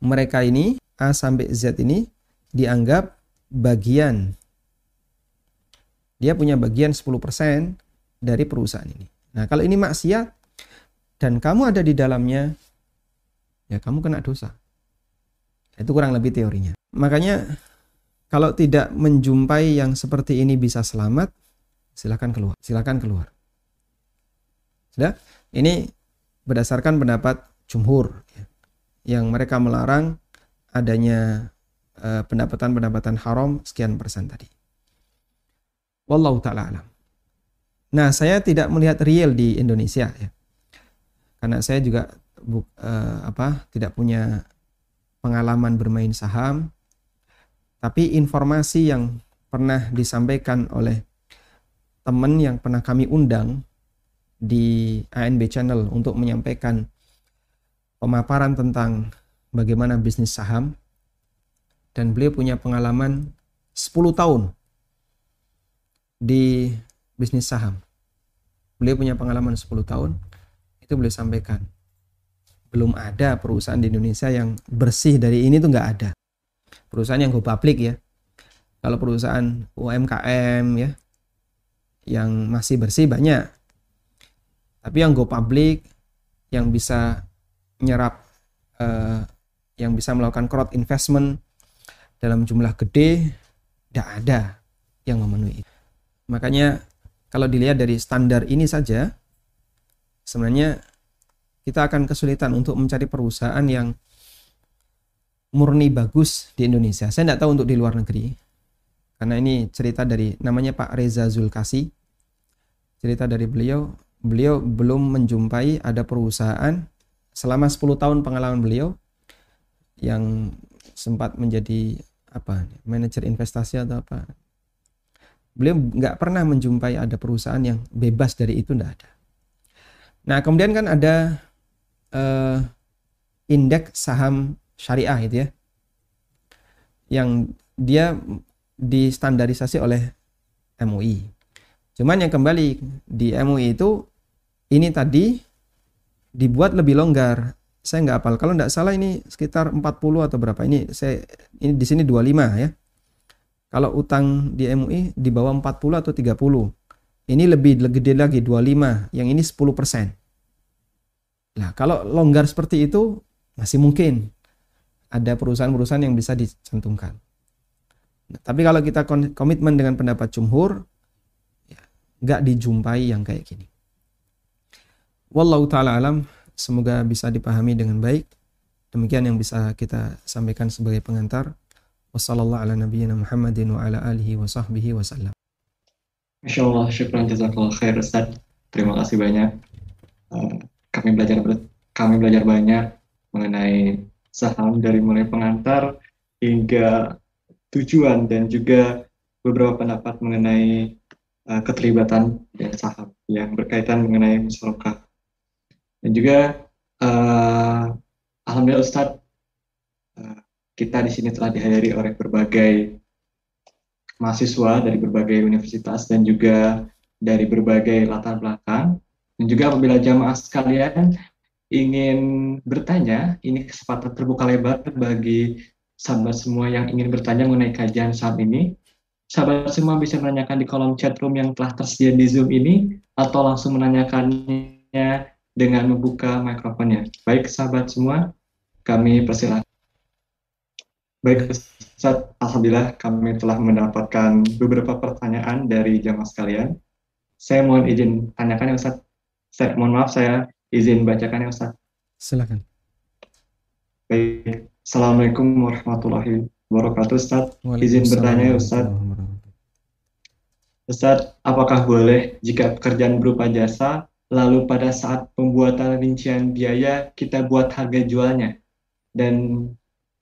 Mereka ini, A sampai Z ini, dianggap bagian. Dia punya bagian 10% dari perusahaan ini. Nah, kalau ini maksiat dan kamu ada di dalamnya, ya kamu kena dosa. Itu kurang lebih teorinya. Makanya kalau tidak menjumpai yang seperti ini bisa selamat, silakan keluar. Silakan keluar. Sudah? Ini berdasarkan pendapat jumhur ya, yang mereka melarang adanya Eh, pendapatan-pendapatan haram sekian persen tadi. Wallahu taala alam. Nah, saya tidak melihat real di Indonesia ya. Karena saya juga uh, apa tidak punya pengalaman bermain saham. Tapi informasi yang pernah disampaikan oleh teman yang pernah kami undang di ANB Channel untuk menyampaikan pemaparan tentang bagaimana bisnis saham dan beliau punya pengalaman 10 tahun di bisnis saham. Beliau punya pengalaman 10 tahun, itu beliau sampaikan. Belum ada perusahaan di Indonesia yang bersih dari ini tuh nggak ada. Perusahaan yang go public ya. Kalau perusahaan UMKM ya, yang masih bersih banyak. Tapi yang go public, yang bisa nyerap, uh, yang bisa melakukan crowd investment dalam jumlah gede, tidak ada yang memenuhi. Makanya kalau dilihat dari standar ini saja, sebenarnya kita akan kesulitan untuk mencari perusahaan yang murni bagus di Indonesia. Saya tidak tahu untuk di luar negeri, karena ini cerita dari namanya Pak Reza Zulkasi. Cerita dari beliau, beliau belum menjumpai ada perusahaan selama 10 tahun pengalaman beliau yang sempat menjadi apa manajer investasi atau apa beliau nggak pernah menjumpai ada perusahaan yang bebas dari itu nggak ada. Nah kemudian kan ada uh, indeks saham syariah itu ya, yang dia distandarisasi oleh MUI. Cuman yang kembali di MUI itu ini tadi dibuat lebih longgar. Saya nggak apal. Kalau nggak salah ini sekitar 40 atau berapa. Ini saya ini di sini 25 ya. Kalau utang di MUI di bawah 40 atau 30. Ini lebih gede lagi 25, yang ini 10%. Nah, kalau longgar seperti itu masih mungkin ada perusahaan-perusahaan yang bisa dicantumkan. Nah, tapi kalau kita komitmen dengan pendapat jumhur, ya, nggak dijumpai yang kayak gini. Wallahu ta'ala alam, semoga bisa dipahami dengan baik. Demikian yang bisa kita sampaikan sebagai pengantar. Wassalamualaikum warahmatullahi wabarakatuh. Masya Allah, syukran jazakallah khair Ustaz. Terima kasih banyak. Uh, kami belajar kami belajar banyak mengenai saham dari mulai pengantar hingga tujuan dan juga beberapa pendapat mengenai uh, keterlibatan dan saham yang berkaitan mengenai musyarakah. Dan juga uh, Alhamdulillah Ustadz uh, kita di sini telah dihadiri oleh berbagai mahasiswa dari berbagai universitas dan juga dari berbagai latar belakang. Dan juga apabila jamaah sekalian ingin bertanya, ini kesempatan terbuka lebar bagi sahabat semua yang ingin bertanya mengenai kajian saat ini. Sahabat semua bisa menanyakan di kolom chat room yang telah tersedia di Zoom ini atau langsung menanyakannya dengan membuka mikrofonnya. Baik sahabat semua, kami persilakan. Baik, Ustaz, Alhamdulillah kami telah mendapatkan beberapa pertanyaan dari jamaah sekalian. Saya mohon izin tanyakan ya Ustaz. Mohon maaf saya izin bacakan ya Ustaz. Silakan. Baik. Assalamualaikum warahmatullahi wabarakatuh Ustaz. Izin bertanya ya Ustaz. Ustaz, apakah boleh jika pekerjaan berupa jasa, lalu pada saat pembuatan rincian biaya kita buat harga jualnya? Dan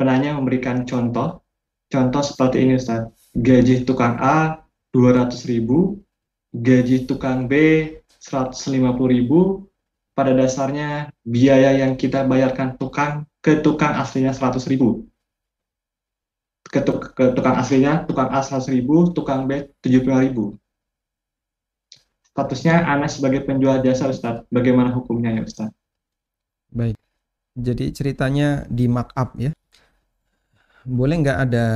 penanya memberikan contoh. Contoh seperti ini Ustaz. Gaji tukang A 200 ribu, gaji tukang B 150 ribu, pada dasarnya biaya yang kita bayarkan tukang ke tukang aslinya 100 ribu. Ke, tuk, ke tukang aslinya, tukang A 100 ribu, tukang B 75 ribu. Statusnya Anas sebagai penjual jasa Ustaz. Bagaimana hukumnya ya Ustaz? Baik. Jadi ceritanya di markup ya boleh nggak ada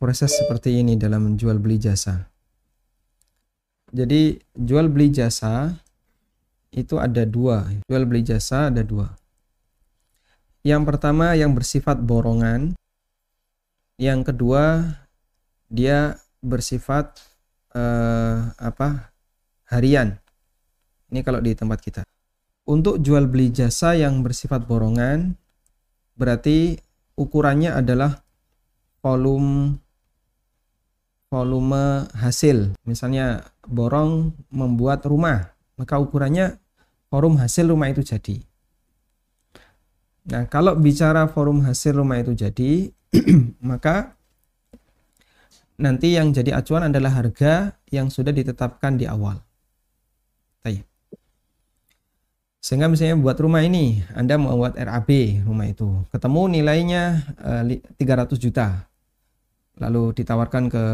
proses seperti ini dalam jual beli jasa? Jadi jual beli jasa itu ada dua. Jual beli jasa ada dua. Yang pertama yang bersifat borongan. Yang kedua dia bersifat uh, apa harian. Ini kalau di tempat kita. Untuk jual beli jasa yang bersifat borongan berarti ukurannya adalah volume volume hasil. Misalnya borong membuat rumah, maka ukurannya forum hasil rumah itu jadi. Nah, kalau bicara forum hasil rumah itu jadi, maka nanti yang jadi acuan adalah harga yang sudah ditetapkan di awal. Sehingga misalnya buat rumah ini, Anda mau buat RAB rumah itu, ketemu nilainya eh, 300 juta. Lalu ditawarkan ke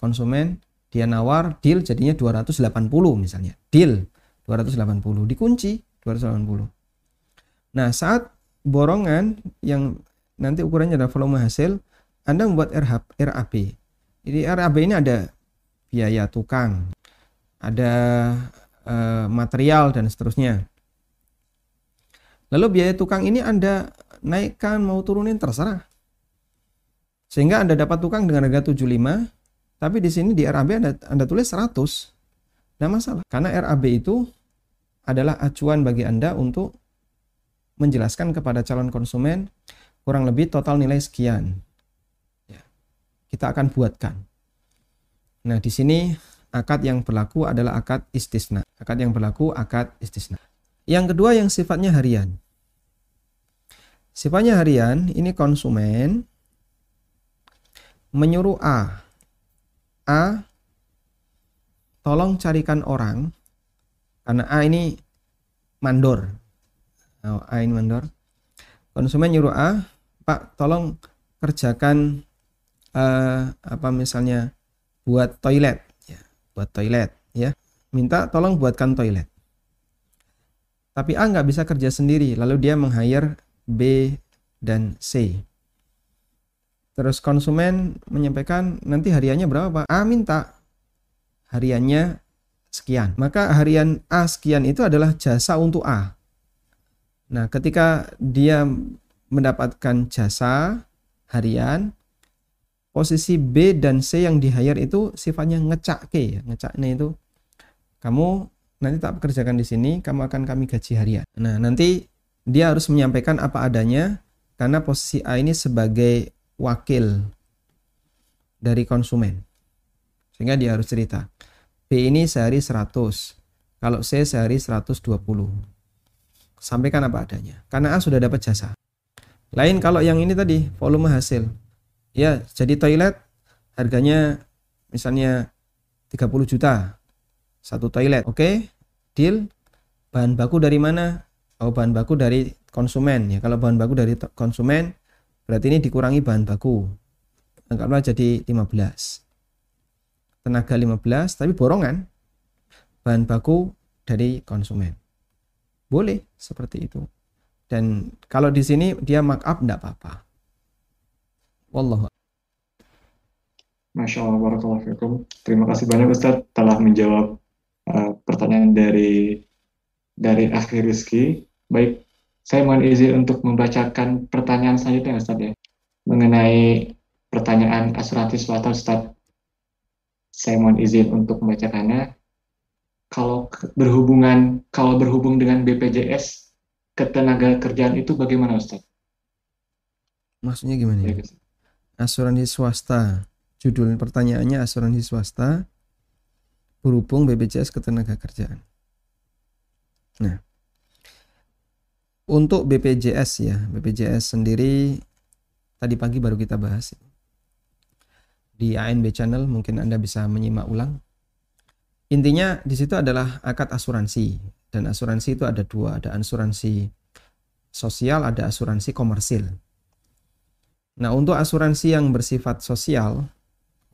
konsumen, dia nawar deal jadinya 280 misalnya. Deal 280 dikunci 280 nah saat borongan yang nanti ukurannya adalah volume hasil Anda membuat RAB jadi RAB ini ada biaya tukang ada uh, material dan seterusnya. Lalu biaya tukang ini Anda naikkan mau turunin terserah. Sehingga Anda dapat tukang dengan harga 75 tapi di sini di RAB Anda, Anda tulis 100 Tidak masalah. Karena RAB itu adalah acuan bagi Anda untuk menjelaskan kepada calon konsumen kurang lebih total nilai sekian. Ya, kita akan buatkan. Nah, di sini akad yang berlaku adalah akad istisna. Akad yang berlaku akad istisna. Yang kedua yang sifatnya harian. Sifatnya harian, ini konsumen menyuruh A. A, tolong carikan orang karena A ini mandor. Oh, A ini mandor. Konsumen nyuruh A, Pak, tolong kerjakan uh, apa misalnya buat toilet, ya, buat toilet, ya. Minta tolong buatkan toilet. Tapi A nggak bisa kerja sendiri, lalu dia meng-hire B dan C. Terus konsumen menyampaikan nanti hariannya berapa Pak? A minta hariannya sekian. Maka harian A sekian itu adalah jasa untuk A. Nah, ketika dia mendapatkan jasa harian, posisi B dan C yang di hire itu sifatnya ngecak ke ya. Ngecaknya itu kamu nanti tak pekerjakan di sini, kamu akan kami gaji harian. Nah, nanti dia harus menyampaikan apa adanya karena posisi A ini sebagai wakil dari konsumen. Sehingga dia harus cerita. B ini sehari 100. Kalau C sehari 120. Sampaikan apa adanya. Karena A sudah dapat jasa. Lain kalau yang ini tadi, volume hasil. Ya, jadi toilet harganya misalnya 30 juta. Satu toilet. Oke, deal. Bahan baku dari mana? Oh, bahan baku dari konsumen. Ya, kalau bahan baku dari konsumen, berarti ini dikurangi bahan baku. Anggaplah jadi 15 tenaga 15 tapi borongan bahan baku dari konsumen. Boleh seperti itu. Dan kalau di sini dia markup enggak apa-apa. Wallahu Masya Allah, fikum. Terima kasih banyak Ustaz telah menjawab uh, pertanyaan dari dari akhir Rizki. Baik, saya mohon izin untuk membacakan pertanyaan selanjutnya Ustaz ya. Mengenai pertanyaan asuransi swasta Ustaz saya mohon izin untuk membacakannya. Kalau berhubungan, kalau berhubung dengan BPJS ketenaga kerjaan itu bagaimana Ustaz? Maksudnya gimana ya? Asuransi swasta. Judul pertanyaannya asuransi swasta berhubung BPJS ketenaga kerjaan. Nah, untuk BPJS ya, BPJS sendiri tadi pagi baru kita bahas di ANB channel mungkin Anda bisa menyimak ulang. Intinya di situ adalah akad asuransi dan asuransi itu ada dua, ada asuransi sosial, ada asuransi komersil. Nah, untuk asuransi yang bersifat sosial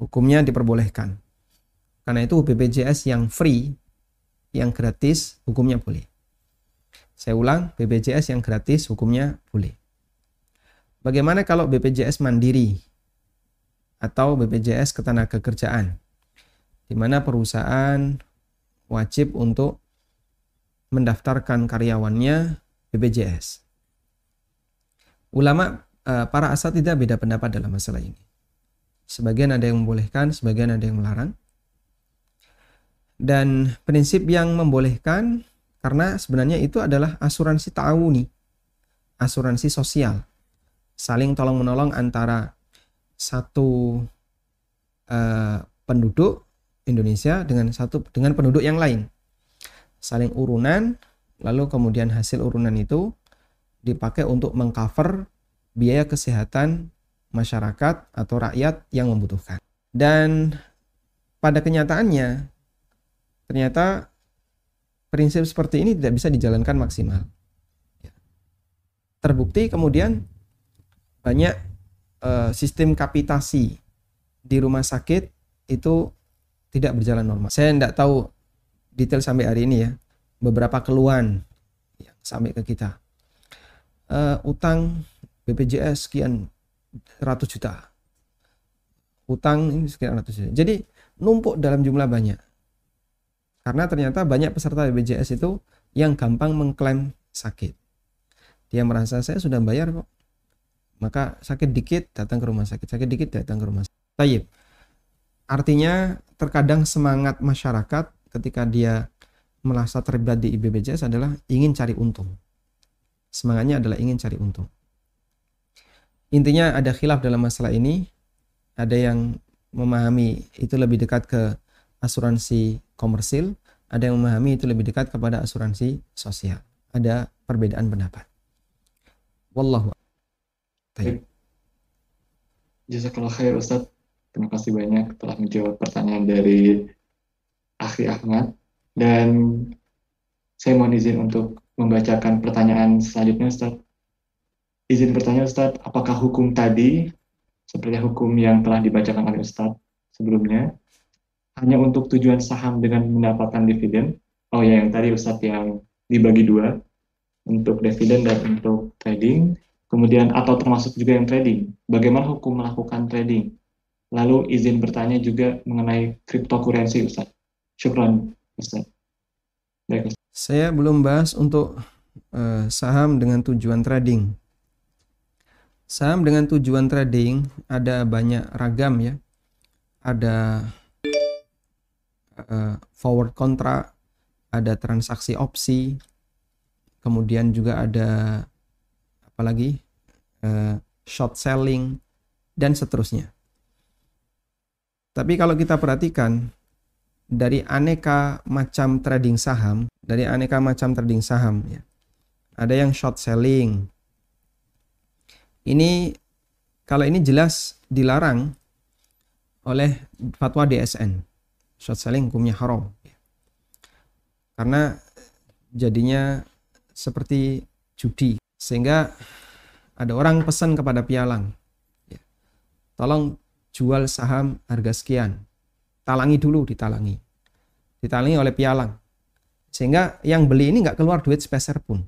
hukumnya diperbolehkan. Karena itu BPJS yang free, yang gratis hukumnya boleh. Saya ulang, BPJS yang gratis hukumnya boleh. Bagaimana kalau BPJS mandiri atau BPJS Ketenagakerjaan di mana perusahaan wajib untuk mendaftarkan karyawannya BPJS. Ulama eh, para asal tidak beda pendapat dalam masalah ini. Sebagian ada yang membolehkan, sebagian ada yang melarang. Dan prinsip yang membolehkan karena sebenarnya itu adalah asuransi ta'awuni, asuransi sosial. Saling tolong menolong antara satu uh, penduduk Indonesia dengan satu dengan penduduk yang lain. Saling urunan, lalu kemudian hasil urunan itu dipakai untuk mengcover biaya kesehatan masyarakat atau rakyat yang membutuhkan. Dan pada kenyataannya ternyata prinsip seperti ini tidak bisa dijalankan maksimal. Ya. Terbukti kemudian banyak uh, sistem kapitasi di rumah sakit itu tidak berjalan normal. Saya tidak tahu detail sampai hari ini ya. Beberapa keluhan yang sampai ke kita. Uh, utang BPJS sekian ratus juta. Utang ini sekian ratus juta. Jadi numpuk dalam jumlah banyak. Karena ternyata banyak peserta BPJS itu yang gampang mengklaim sakit. Dia merasa saya sudah bayar kok. Maka sakit dikit datang ke rumah sakit, sakit dikit datang ke rumah sakit. Tayyip. Artinya terkadang semangat masyarakat ketika dia merasa terlibat di IBBJS adalah ingin cari untung. Semangatnya adalah ingin cari untung. Intinya ada khilaf dalam masalah ini. Ada yang memahami itu lebih dekat ke asuransi komersil, ada yang memahami itu lebih dekat kepada asuransi sosial. Ada perbedaan pendapat. Wallahu Jazakallah khair Ustaz. Terima kasih banyak telah menjawab pertanyaan dari Akhi Ahmad. Dan saya mohon izin untuk membacakan pertanyaan selanjutnya Ustaz. Izin bertanya Ustaz, apakah hukum tadi, seperti hukum yang telah dibacakan oleh Ustaz sebelumnya, hanya untuk tujuan saham dengan mendapatkan dividen? Oh ya, yang tadi Ustaz yang dibagi dua, untuk dividen dan untuk trading, kemudian atau termasuk juga yang trading. Bagaimana hukum melakukan trading? Lalu izin bertanya juga mengenai cryptocurrency Ustaz. Syukran Ustaz. Baik, Ustaz. Saya belum bahas untuk uh, saham dengan tujuan trading. Saham dengan tujuan trading ada banyak ragam ya. Ada uh, forward contract, ada transaksi opsi, kemudian juga ada apa lagi uh, short selling dan seterusnya. Tapi kalau kita perhatikan dari aneka macam trading saham, dari aneka macam trading saham ya. Ada yang short selling. Ini kalau ini jelas dilarang oleh fatwa DSN. Short selling hukumnya haram. Ya. Karena jadinya seperti judi. Sehingga ada orang pesan kepada pialang. Ya. Tolong jual saham harga sekian. Talangi dulu, ditalangi. Ditalangi oleh pialang. Sehingga yang beli ini nggak keluar duit sepeser pun.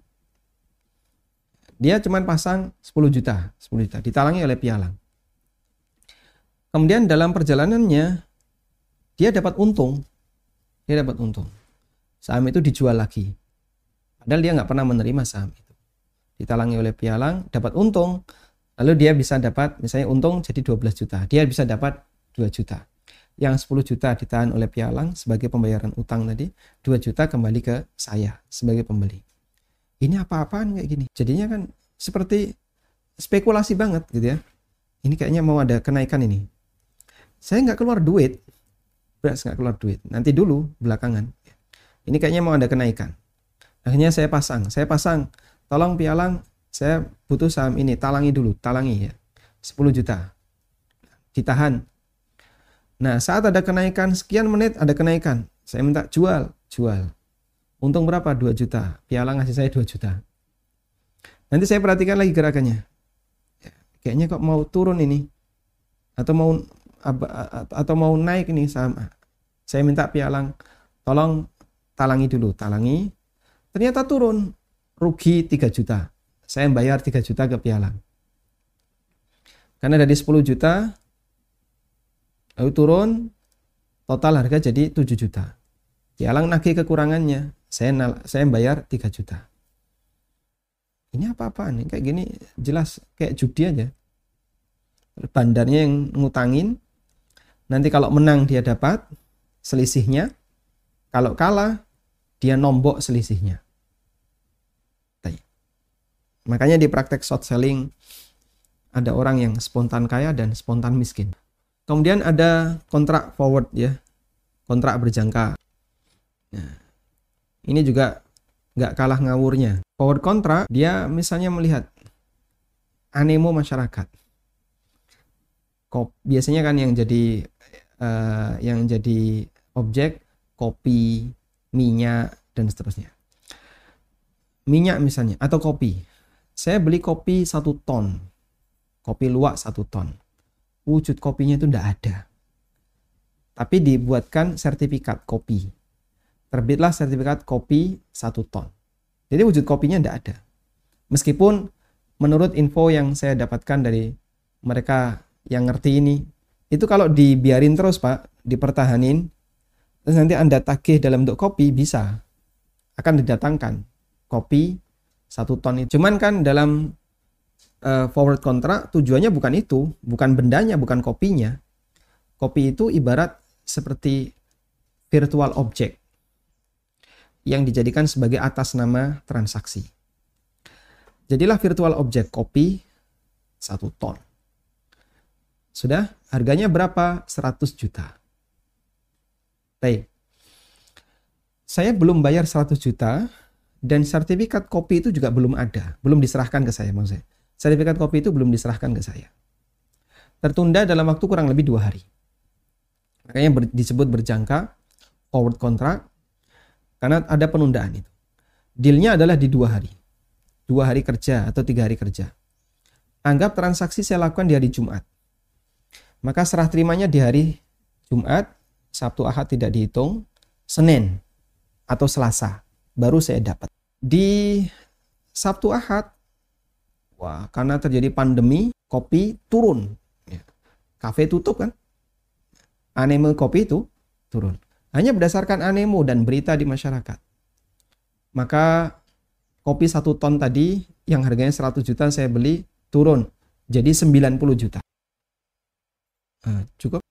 Dia cuma pasang 10 juta, 10 juta, ditalangi oleh pialang. Kemudian dalam perjalanannya, dia dapat untung. Dia dapat untung. Saham itu dijual lagi. Padahal dia nggak pernah menerima saham itu. Ditalangi oleh pialang, dapat untung. Lalu dia bisa dapat misalnya untung jadi 12 juta. Dia bisa dapat 2 juta. Yang 10 juta ditahan oleh pialang sebagai pembayaran utang tadi, 2 juta kembali ke saya sebagai pembeli. Ini apa-apaan kayak gini. Jadinya kan seperti spekulasi banget gitu ya. Ini kayaknya mau ada kenaikan ini. Saya nggak keluar duit. Beras nggak keluar duit. Nanti dulu belakangan. Ini kayaknya mau ada kenaikan. Akhirnya saya pasang. Saya pasang. Tolong pialang saya butuh saham ini, talangi dulu, talangi ya. 10 juta. Ditahan. Nah, saat ada kenaikan sekian menit ada kenaikan. Saya minta jual, jual. Untung berapa? 2 juta. Piala ngasih saya 2 juta. Nanti saya perhatikan lagi gerakannya. Ya, kayaknya kok mau turun ini. Atau mau atau mau naik ini saham. Saya minta pialang, tolong talangi dulu, talangi. Ternyata turun, rugi 3 juta saya bayar 3 juta ke pialang. Karena dari 10 juta, lalu turun, total harga jadi 7 juta. Pialang nagih kekurangannya, saya saya bayar 3 juta. Ini apa-apaan? Kayak gini jelas kayak judi aja. Bandarnya yang ngutangin, nanti kalau menang dia dapat selisihnya, kalau kalah dia nombok selisihnya. Makanya di praktek short selling ada orang yang spontan kaya dan spontan miskin. Kemudian ada kontrak forward ya, kontrak berjangka. Nah, ini juga nggak kalah ngawurnya. Forward kontrak dia misalnya melihat animo masyarakat. Kop, biasanya kan yang jadi uh, yang jadi objek kopi, minyak dan seterusnya. Minyak misalnya atau kopi. Saya beli kopi satu ton, kopi luwak satu ton. Wujud kopinya itu tidak ada. Tapi dibuatkan sertifikat kopi. Terbitlah sertifikat kopi satu ton. Jadi wujud kopinya tidak ada. Meskipun menurut info yang saya dapatkan dari mereka yang ngerti ini, itu kalau dibiarin terus Pak, dipertahanin, terus nanti Anda tagih dalam bentuk kopi, bisa. Akan didatangkan kopi satu ton itu. Cuman kan dalam uh, forward kontrak tujuannya bukan itu, bukan bendanya, bukan kopinya. Kopi itu ibarat seperti virtual object yang dijadikan sebagai atas nama transaksi. Jadilah virtual object kopi satu ton. Sudah? Harganya berapa? 100 juta. Baik. Saya belum bayar 100 juta dan sertifikat kopi itu juga belum ada. Belum diserahkan ke saya maksud saya. Sertifikat kopi itu belum diserahkan ke saya. Tertunda dalam waktu kurang lebih dua hari. Makanya ber, disebut berjangka forward contract karena ada penundaan itu. Dealnya adalah di dua hari dua hari kerja atau tiga hari kerja. Anggap transaksi saya lakukan di hari Jumat. Maka serah terimanya di hari Jumat, Sabtu Ahad tidak dihitung, Senin atau Selasa baru saya dapat. Di Sabtu Ahad, wah karena terjadi pandemi, kopi turun. Ya. Kafe tutup kan? Anemo kopi itu turun. Hanya berdasarkan anemo dan berita di masyarakat. Maka kopi satu ton tadi yang harganya 100 juta saya beli turun jadi 90 juta. Uh, cukup?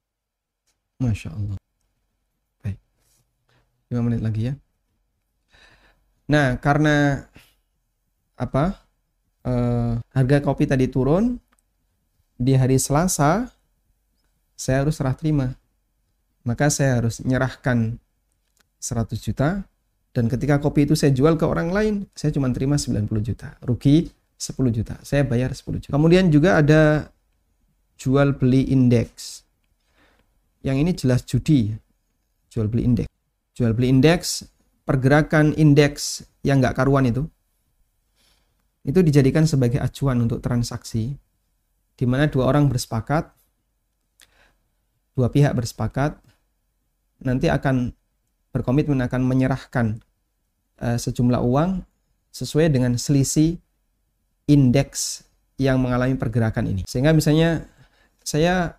Masya Allah. Baik. 5 menit lagi ya. Nah, karena apa? Uh, harga kopi tadi turun di hari Selasa saya harus serah terima. Maka saya harus nyerahkan 100 juta dan ketika kopi itu saya jual ke orang lain, saya cuma terima 90 juta. Rugi 10 juta. Saya bayar 10 juta. Kemudian juga ada jual beli indeks. Yang ini jelas judi. Jual beli indeks. Jual beli indeks, pergerakan indeks yang nggak karuan itu, itu dijadikan sebagai acuan untuk transaksi, di mana dua orang bersepakat, dua pihak bersepakat, nanti akan berkomitmen akan menyerahkan uh, sejumlah uang sesuai dengan selisih indeks yang mengalami pergerakan ini. Sehingga misalnya saya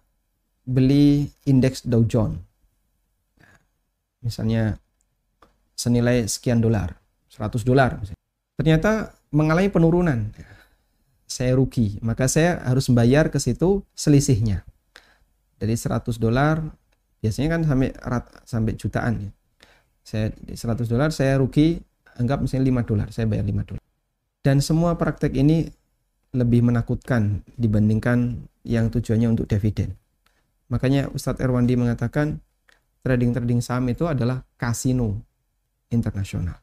beli indeks Dow Jones. Misalnya senilai sekian dolar, 100 dolar. Ternyata mengalami penurunan. Saya rugi, maka saya harus membayar ke situ selisihnya. Dari 100 dolar biasanya kan sampai sampai jutaan ya saya 100 dolar saya rugi anggap misalnya 5 dolar saya bayar 5 dolar dan semua praktek ini lebih menakutkan dibandingkan yang tujuannya untuk dividen makanya Ustadz Erwandi mengatakan trading-trading saham itu adalah kasino internasional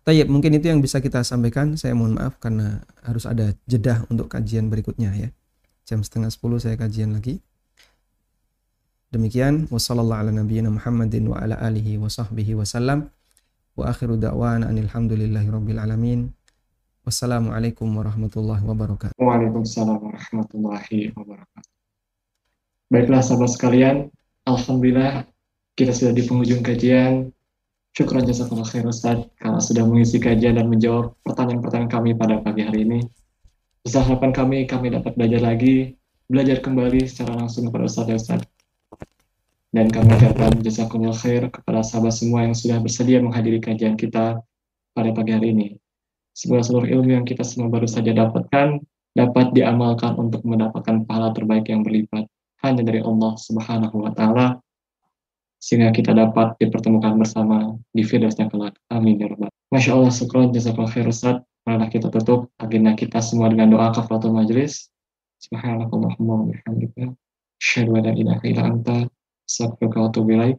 Tayyip, mungkin itu yang bisa kita sampaikan. Saya mohon maaf karena harus ada jeda untuk kajian berikutnya ya. Jam setengah sepuluh saya kajian lagi. Demikian. Wassalamualaikum warahmatullahi wabarakatuh. Waalaikumsalam warahmatullahi wabarakatuh. Baiklah sahabat sekalian, Alhamdulillah kita sudah di penghujung kajian. Syukur jazakallah khair Ustaz karena sudah mengisi kajian dan menjawab pertanyaan-pertanyaan kami pada pagi hari ini. Besar harapan kami, kami dapat belajar lagi, belajar kembali secara langsung kepada Ustaz ya Ustaz dan kami ucapkan jazakumullah khair kepada sahabat semua yang sudah bersedia menghadiri kajian kita pada pagi hari ini. Semoga seluruh ilmu yang kita semua baru saja dapatkan dapat diamalkan untuk mendapatkan pahala terbaik yang berlipat hanya dari Allah Subhanahu wa taala sehingga kita dapat dipertemukan bersama di Firdausnya kelak. Amin ya rabbal. Masya Allah, syukron, jazakallah khair Ustaz. Marilah kita tutup agenda kita semua dengan doa kafaratul majlis. Subhanakallahumma wa bihamdika. Asyhadu an la ilaha illa anta. Assalamualaikum